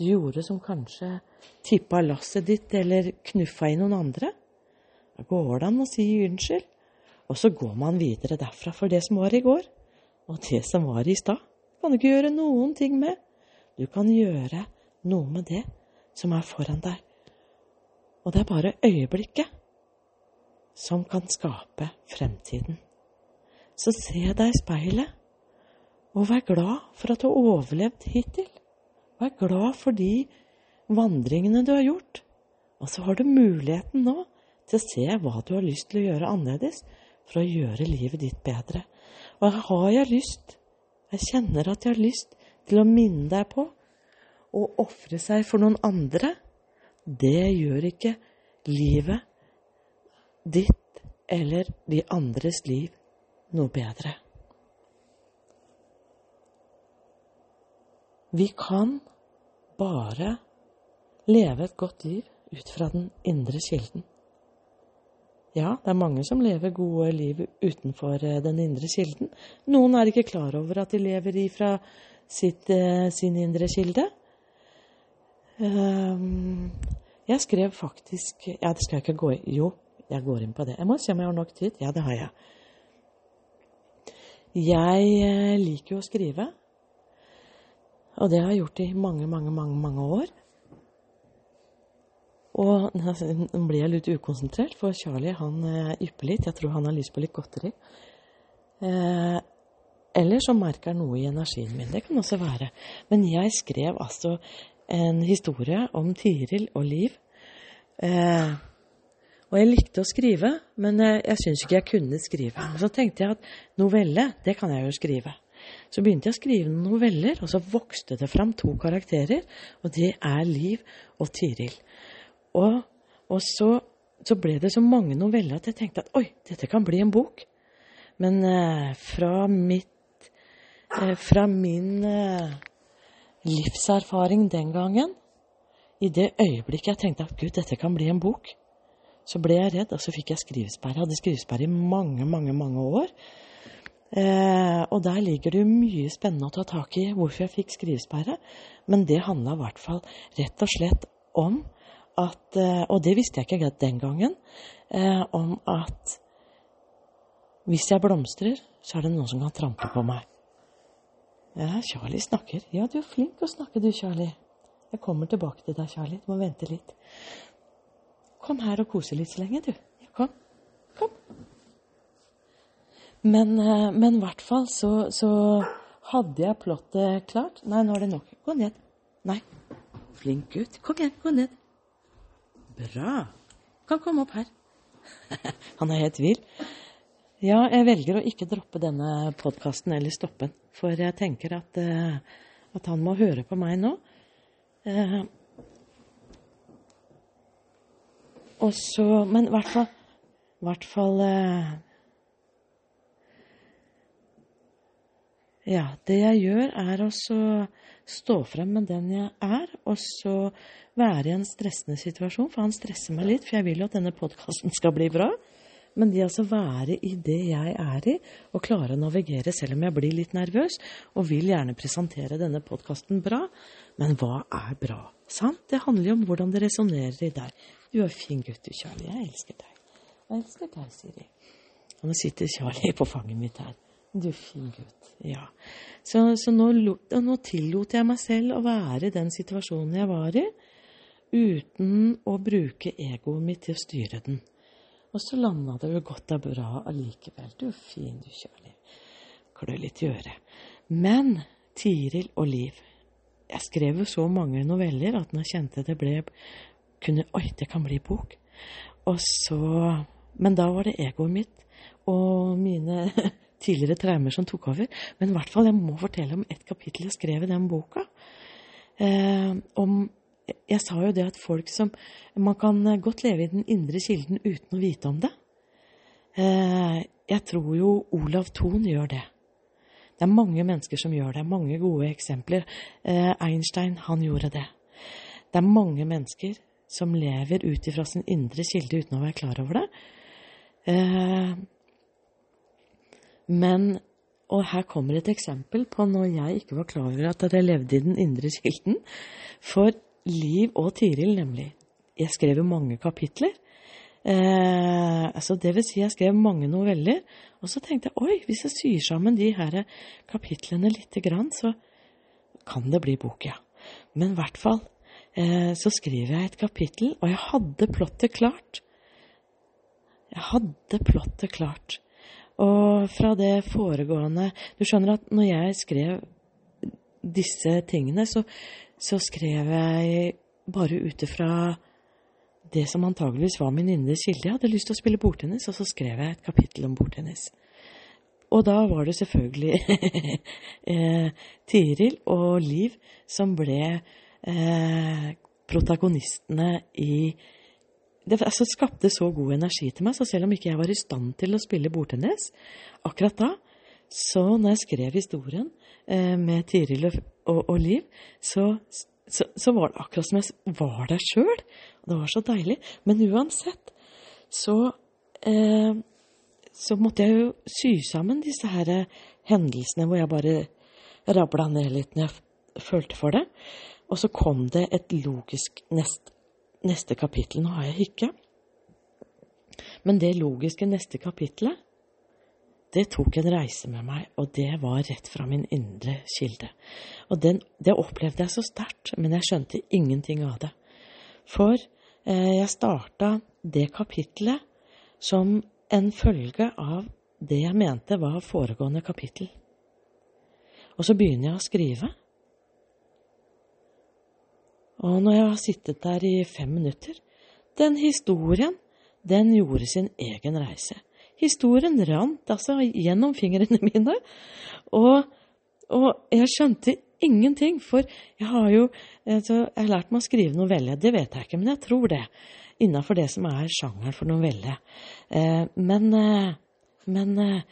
du gjorde som kanskje tippa lasset ditt eller knuffa i noen andre, da går det an å si unnskyld. Og så går man videre derfra. For det som var i går, og det som var i stad, kan du ikke gjøre noen ting med. Du kan gjøre noe med det som er foran deg. Og det er bare øyeblikket som kan skape fremtiden. Så se deg i speilet, og vær glad for at du har overlevd hittil. Vær glad for de vandringene du har gjort. Og så har du muligheten nå til å se hva du har lyst til å gjøre annerledes for å gjøre livet ditt bedre. Og har jeg lyst, jeg kjenner at jeg har lyst til å minne deg på å ofre seg for noen andre, det gjør ikke livet ditt eller de andres liv noe bedre. Vi kan bare leve et godt liv ut fra den indre kilden. Ja, det er mange som lever gode liv utenfor eh, den indre kilden. Noen er ikke klar over at de lever ifra sitt, eh, sin indre kilde. Ehm, jeg skrev faktisk Ja, det skal jeg ikke gå i Jo, jeg går inn på det. Jeg må se om jeg har nok tid. Ja, det har jeg. Jeg eh, liker jo å skrive. Og det har jeg gjort i mange, mange, mange, mange år. Og nå blir jeg litt ukonsentrert, for Charlie han eh, ypper litt. Jeg tror han har lyst på litt godteri. Eh, eller så merker han noe i energien min. Det kan også være. Men jeg skrev altså en historie om Tiril og Liv. Eh, og jeg likte å skrive, men jeg, jeg syns ikke jeg kunne skrive. Så tenkte jeg at novelle, det kan jeg jo skrive. Så begynte jeg å skrive noen noveller, og så vokste det fram to karakterer. Og det er Liv og Tiril. Og, og så, så, ble det så mange noveller at jeg tenkte at oi, dette kan bli en bok. Men eh, fra mitt eh, Fra min eh, livserfaring den gangen, i det øyeblikket jeg tenkte at gud, dette kan bli en bok, så ble jeg redd, og så fikk jeg skrivesperre. Jeg hadde skrivesperre i mange, mange, mange år. Eh, og der ligger det jo mye spennende å ta tak i hvorfor jeg fikk skrivesperre. Men det handla i hvert fall rett og slett om at eh, Og det visste jeg ikke den gangen. Eh, om at hvis jeg blomstrer, så er det noen som kan trampe på meg. Ja, Charlie snakker. Ja, du er flink å snakke du, Charlie. Jeg kommer tilbake til deg, Charlie. Du må vente litt. Kom her og kose litt så lenge, du. Ja, kom. Kom. Men men i hvert fall så, så hadde jeg plottet klart. Nei, nå er det nok. Gå ned. Nei. Flink gutt. Kom igjen, gå ned. Bra. Kan komme opp her. Han er helt vill. Ja, jeg velger å ikke droppe denne podkasten eller stoppe den. For jeg tenker at, uh, at, han må høre på meg nå. Uh, og så Men i hvert fall, hvert fall Ja, det jeg gjør, er å stå frem med den jeg er, og så være i en stressende situasjon. For han stresser meg litt, for jeg vil jo at denne podkasten skal bli bra. Men det altså være i det jeg er i, og klare å navigere selv om jeg blir litt nervøs, og vil gjerne presentere denne podkasten bra. Men hva er bra? Sant? Det handler jo om hvordan det resonnerer i deg. Du er fin gutt, du, Charlie. Jeg elsker deg. Jeg elsker deg, Siri. Og nå sitter Charlie på fanget mitt her. Du fin gutt. Ja. Så, så nå, nå tillot jeg meg selv å være i den situasjonen jeg var i, uten å bruke egoet mitt til å styre den. Og så landa det jo godt og bra allikevel. Du fin, du, Kjærlig. Klø litt i øret. Men Tiril og Liv Jeg skrev jo så mange noveller at når jeg kjente det ble kunne, Oi, det kan bli bok. Og så Men da var det egoet mitt og mine tidligere traumer som tok over. Men i hvert fall, jeg må fortelle om et kapittel jeg skrev i den boka. Eh, om jeg sa jo det at folk som Man kan godt leve i den indre kilden uten å vite om det. Eh, jeg tror jo Olav Thon gjør det. Det er mange mennesker som gjør det. Mange gode eksempler. Eh, Einstein, han gjorde det. Det er mange mennesker som lever ut ifra sin indre kilde uten å være klar over det. Eh, men Og her kommer et eksempel på når jeg ikke var klar over at jeg levde i den indre kilden. For Liv og Tiril, nemlig. Jeg skrev jo mange kapitler. Eh, altså det vil si, jeg skrev mange noveller. Og så tenkte jeg oi, hvis jeg syr sammen de her kapitlene lite grann, så kan det bli bok, ja. Men i hvert fall eh, så skriver jeg et kapittel, og jeg hadde plottet klart. Jeg hadde plottet klart. Og fra det foregående Du skjønner at når jeg skrev disse tingene, så, så skrev jeg bare ut ifra det som antageligvis var min indre kilde. Jeg hadde lyst til å spille bordtennis, og så skrev jeg et kapittel om bordtennis. Og da var det selvfølgelig eh, Tiril og Liv som ble eh, protagonistene i det altså, skapte så god energi til meg, så selv om ikke jeg var i stand til å spille bordtennis akkurat da, så når jeg skrev historien eh, med Tiril og, og, og Liv, så, så, så, var det akkurat som jeg var der sjøl. Det var så deilig. Men uansett så, eh, så måtte jeg jo sy sammen disse her hendelsene hvor jeg bare rabla ned litt når jeg følte for det. Og så kom det et logisk nest, neste kapittel. Nå har jeg hykke. Men det logiske neste kapittelet, det tok en reise med meg, og det var rett fra min indre kilde. Og den, det opplevde jeg så sterkt, men jeg skjønte ingenting av det. For eh, jeg starta det kapittelet som en følge av det jeg mente var foregående kapittel. Og så begynner jeg å skrive. Og når jeg har sittet der i fem minutter Den historien, den gjorde sin egen reise. Historien rant altså gjennom fingrene mine. Og, og jeg skjønte ingenting, for jeg har jo altså, jeg har lært meg å skrive novelle. Det vet jeg ikke, men jeg tror det. Innafor det som er sjangeren for novelle. Eh, men eh, men eh,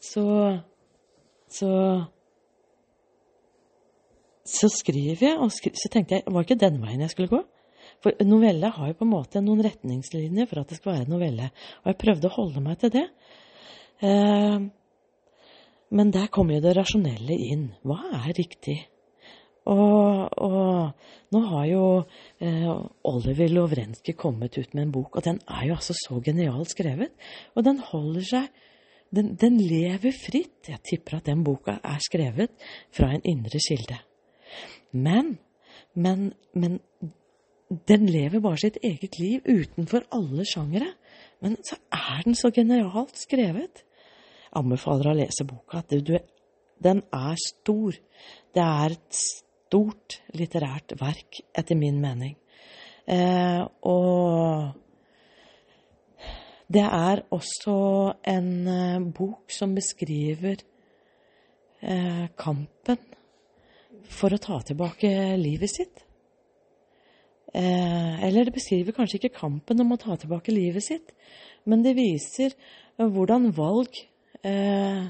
så så så skriver jeg, og skri, så tenkte jeg var ikke den veien jeg skulle gå. For novelle har jo på en måte noen retningslinjer for at det skal være novelle. Og jeg prøvde å holde meg til det. Eh, men der kommer jo det rasjonelle inn. Hva er riktig? Og, og nå har jo eh, Oliver Lovrenskij kommet ut med en bok, og den er jo altså så genialt skrevet. Og den holder seg den, den lever fritt. Jeg tipper at den boka er skrevet fra en indre kilde. Men, men, men den lever bare sitt eget liv utenfor alle sjangere. Men så er den så genialt skrevet. Jeg anbefaler å lese boka. Du, du, den er stor. Det er et stort litterært verk, etter min mening. Eh, og det er også en eh, bok som beskriver eh, kampen for å ta tilbake livet sitt. Eh, eller det beskriver kanskje ikke kampen om å ta tilbake livet sitt, men det viser hvordan valg eh,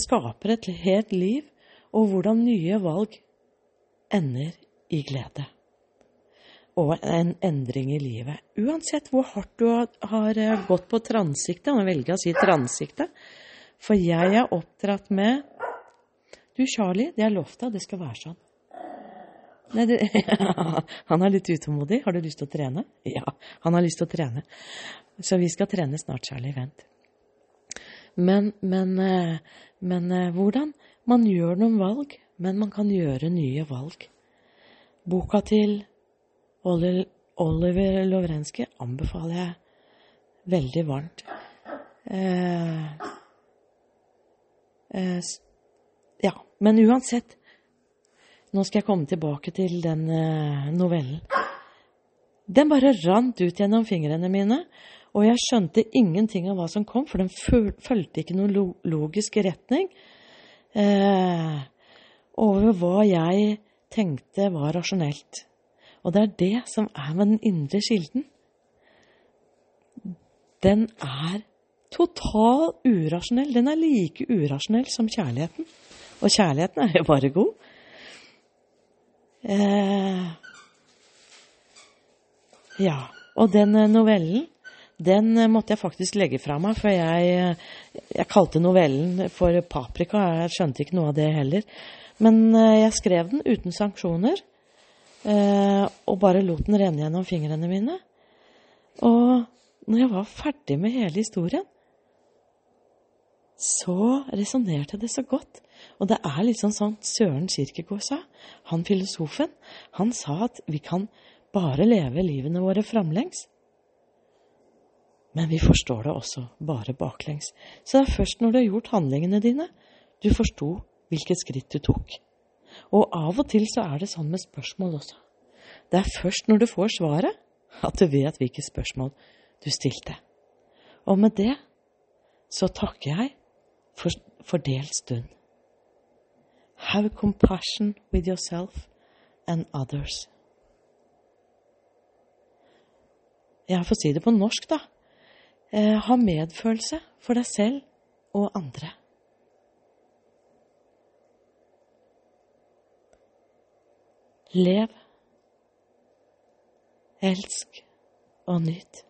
skaper et helt liv, og hvordan nye valg ender i glede. Og en endring i livet. Uansett hvor hardt du har eh, gått på transiktet, nå velger å si transiktet, for jeg er oppdratt med du, Charlie, det er loftet, det skal være sånn. Nei, det, han er litt utålmodig. Har du lyst til å trene? Ja, han har lyst til å trene. Så vi skal trene snart, Charlie. Vent. Men, men, eh, men eh, hvordan? Man gjør noen valg, men man kan gjøre nye valg. Boka til Oliver Lovrenske anbefaler jeg veldig varmt. Eh, eh, ja, men uansett Nå skal jeg komme tilbake til den uh, novellen. Den bare rant ut gjennom fingrene mine, og jeg skjønte ingenting av hva som kom, for den fulgte ikke noen lo logisk retning eh, over hva jeg tenkte var rasjonelt. Og det er det som er med den indre kilden. Den er total urasjonell. Den er like urasjonell som kjærligheten. Og kjærligheten er jo bare god. Eh, ja. Og den eh, novellen, den eh, måtte jeg faktisk legge fra meg, for jeg, eh, jeg kalte novellen for Paprika. Jeg skjønte ikke noe av det heller. Men jeg skrev den uten sanksjoner, eh, og bare lot den renne gjennom fingrene mine. Og når jeg var ferdig med hele historien, så resonnerte det så godt. Og det er litt sånn sånn Søren Kirkegård sa, han filosofen, han sa at vi kan bare leve livene våre framlengs. Men vi forstår det også bare baklengs. Så det er først når du har gjort handlingene dine, du forsto hvilket skritt du tok. Og av og til så er det sånn med spørsmål også. Det er først når du får svaret, at du vet hvilke spørsmål du stilte. Og med det så takker jeg for, fordelt stund. Have compassion with yourself and others. Jeg får si det på norsk, da. Eh, ha medfølelse for deg selv og andre. Lev, elsk og nyt.